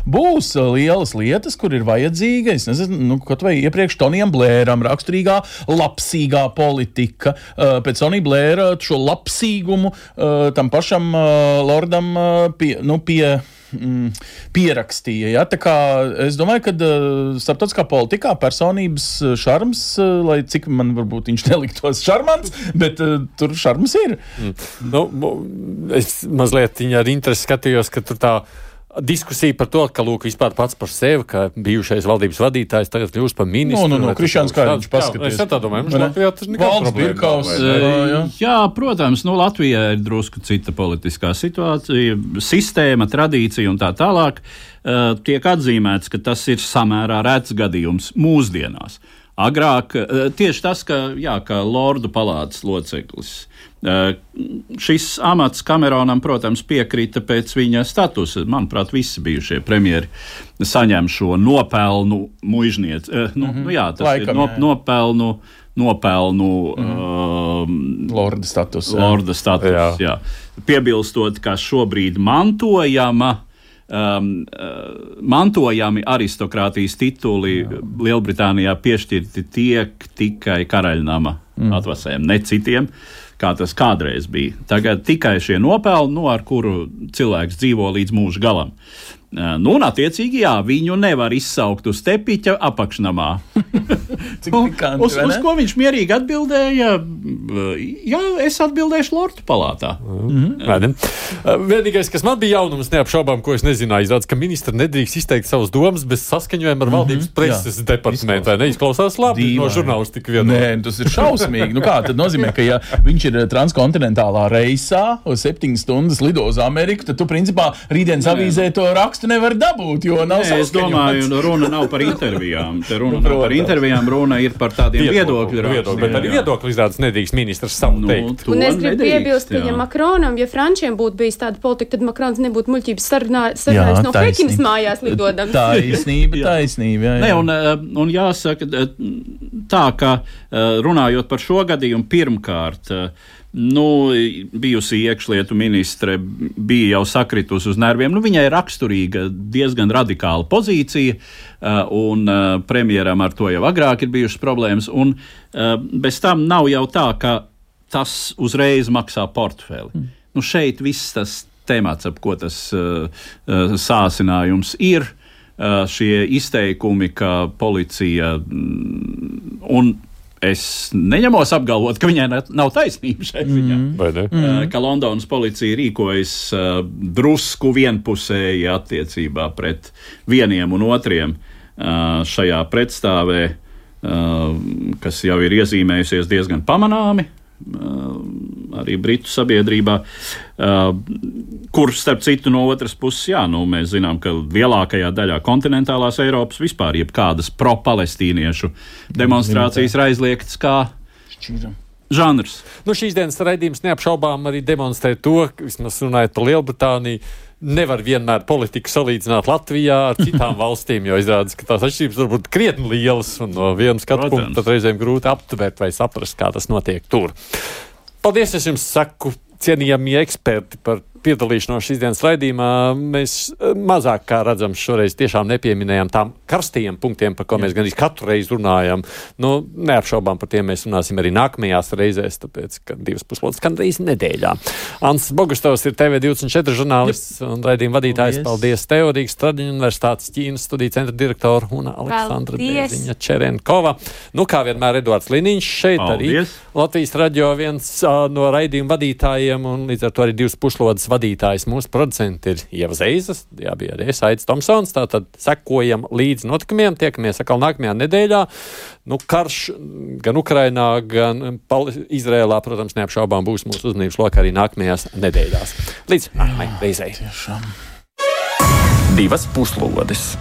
būs lielas lietas, kur ir vajadzīga. Es nezinu, nu, kaut vai iepriekš Tonijam Blēram raksturīgā lapsīgā politika. Uh, pēc Tonija Blēra šo lapsīgumu uh, tam pašam uh, lordam pie, nu, pie mm, pierakstīja. Ja? Es domāju, ka uh, starptautiskā politikā personības šarms, uh, lai cik man varbūt viņš neliktos šarmants, bet uh, tur šarms ir. Mm. Nu, es mazliet ar interesi skatījos, ka tur tā ir diskusija par to, ka Lūk, vispār pats par sevi, ka bijušais valdības vadītājs tagad kļūst par ministru. No, no, no, Krišāns Kāriņš paskatījās. Es tā domāju, mums Latvijā tas nekāds problēmas. Jā. jā, protams, nu Latvijā ir drusku cita politiskā situācija, sistēma, tradīcija un tā tālāk. Uh, tiek atzīmēts, ka tas ir samērā rēts gadījums mūsdienās. Agrāk uh, tieši tas, ka, jā, ka Lordu palātas loceklis Eh, šis amats Kameronam, protams, piekrita pēc viņa statusa. Manuprāt, visi bijušie premjeri saņem šo nopelnu muiznieci. Eh, nu, mm -hmm. nu, jā, tas Laikam, ir no, jā. nopelnu. Nopelnu mm. uh, lorda status. Lorda status jā. Jā. Piebilstot, ka šobrīd mantojama um, mantojami aristokrātijas tituli Jā. Lielbritānijā piešķirti tiek tikai karaļnama mm. atvasēm, ne citiem. Uh, kā tas kādreiz bija. Tagad tikai šie nopelni, no ar kuru cilvēks dzīvo līdz mūža galam. Nu, un, attiecīgi, jā, viņu nevar izsaukt uz tepiņa apakšnamā. pikanti, uz, uz ko viņš mierīgi atbildēja? Jā, es atbildēšu Lordu palātā. Mm -hmm. Vienīgais, kas man bija jaunums, neapšaubām, ko es nezināju, ir tas, ka ministri nedrīkst izteikt savas domas bez saskaņojuma ar mm -hmm. valdības preses jā. departamentu. Neizklausās labi Dīvai. no žurnālistika vienā? Nē, tas ir šausmīgi. nu, kā tad nozīmē, ka ja viņš ir transkontinentālā reisā uz septiņas stundas lido uz Ameriku, tad tu principā rītdienas avīzē to rakstu rakstu nevar dabūt, jo nav Nē, es domāju, nu, runa nav par intervijām. Te runa nu, nav par intervijām, runa ir par tādiem viedokļu rakstiem. Bet arī viedokļu izrādās nedrīkst ministrs savu nu, teikt. Un es gribu piebilst, ka ja Makronam, ja Frančiem būtu bijis tāda politika, tad Makrons nebūtu muļķības sarunājis no Pekinas mājās lidodams. Taisnība, taisnība. Jā, jā. Ne, un, eh, un jāsaka eh, tā, ka eh, runājot par šo gadījumu pirmkārt, Nu, bijusi iekšlietu ministre bija jau sakritusi uz nerviem. Nu, viņai ir raksturīga diezgan radikāla pozīcija, uh, un uh, premjeram ar to jau agrāk ir bijušas problēmas. Un, uh, bez tam nav jau tā, ka tas uzreiz maksā portfeli. Mm. Nu, šeit viss tas temats, ap ko tas sācinājums ir, šie izteikumi, ka policija mm, un Es neņemos apgalvot, ka viņai nav taisnība šeit. Mm. Mm. Ka Londonas policija rīkojas drusku vienpusēji attiecībā pret vieniem un otriem šajā pretstāvē, kas jau ir iezīmējusies diezgan pamanāmi arī Britu sabiedrībā, kur, starp citu, no otras puses, jā, nu, mēs zinām, ka lielākajā daļā kontinentālās Eiropas vispār jebkādas pro-palestīniešu demonstrācijas ir aizliegtas kā šķīram žanrs. Nu, šīs dienas raidījums neapšaubām arī demonstrē to, vismaz runājot par Lielbritāniju. Nevar vienmēr politiku salīdzināt Latvijā ar citām valstīm, jo izrādās, ka tās atšķirības var būt krietni lielas un no vienas skatu punkta reizēm grūti aptvert vai saprast, kā tas notiek tur. Paldies, es jums saku, cienījamie eksperti, par piedalīšanos šīs dienas raidījumā. Mēs eh, mazāk kā redzam šoreiz tiešām nepieminējām tām karstajiem punktiem, par ko Jā. mēs gandrīz katru reizi runājam. Nu, neapšaubām par tiem mēs runāsim arī nākamajās reizēs, tāpēc, ka divas puslodes skan reizes nedēļā. Ants Bogustovs ir TV24 žurnālists Jep. un raidījuma vadītājs. Paldies, Paldies tev, Rīgas Tradiņu universitātes Ķīnas studiju centra direktora un Aleksandra Bēziņa Čerenkova. Nu, kā vienmēr, Edvards Liniņš šeit Paldies. arī Latvijas radio viens uh, no raidījuma vadītājiem un līdz ar to arī divas puslodes vadītājs. Mūsu producents ir Ieva Zeizes, jā, bija arī Aits Tomsons. Tātad sekojam līdz notikumiem, tiekamies atkal nākamajā nedēļā. Nu, karš gan Ukrainā, gan Izrēlā, protams, neapšaubām būs mūsu uzmanības lokā arī nākamajās nedēļās. Līdz nākamajai reizei. Divas puslodes!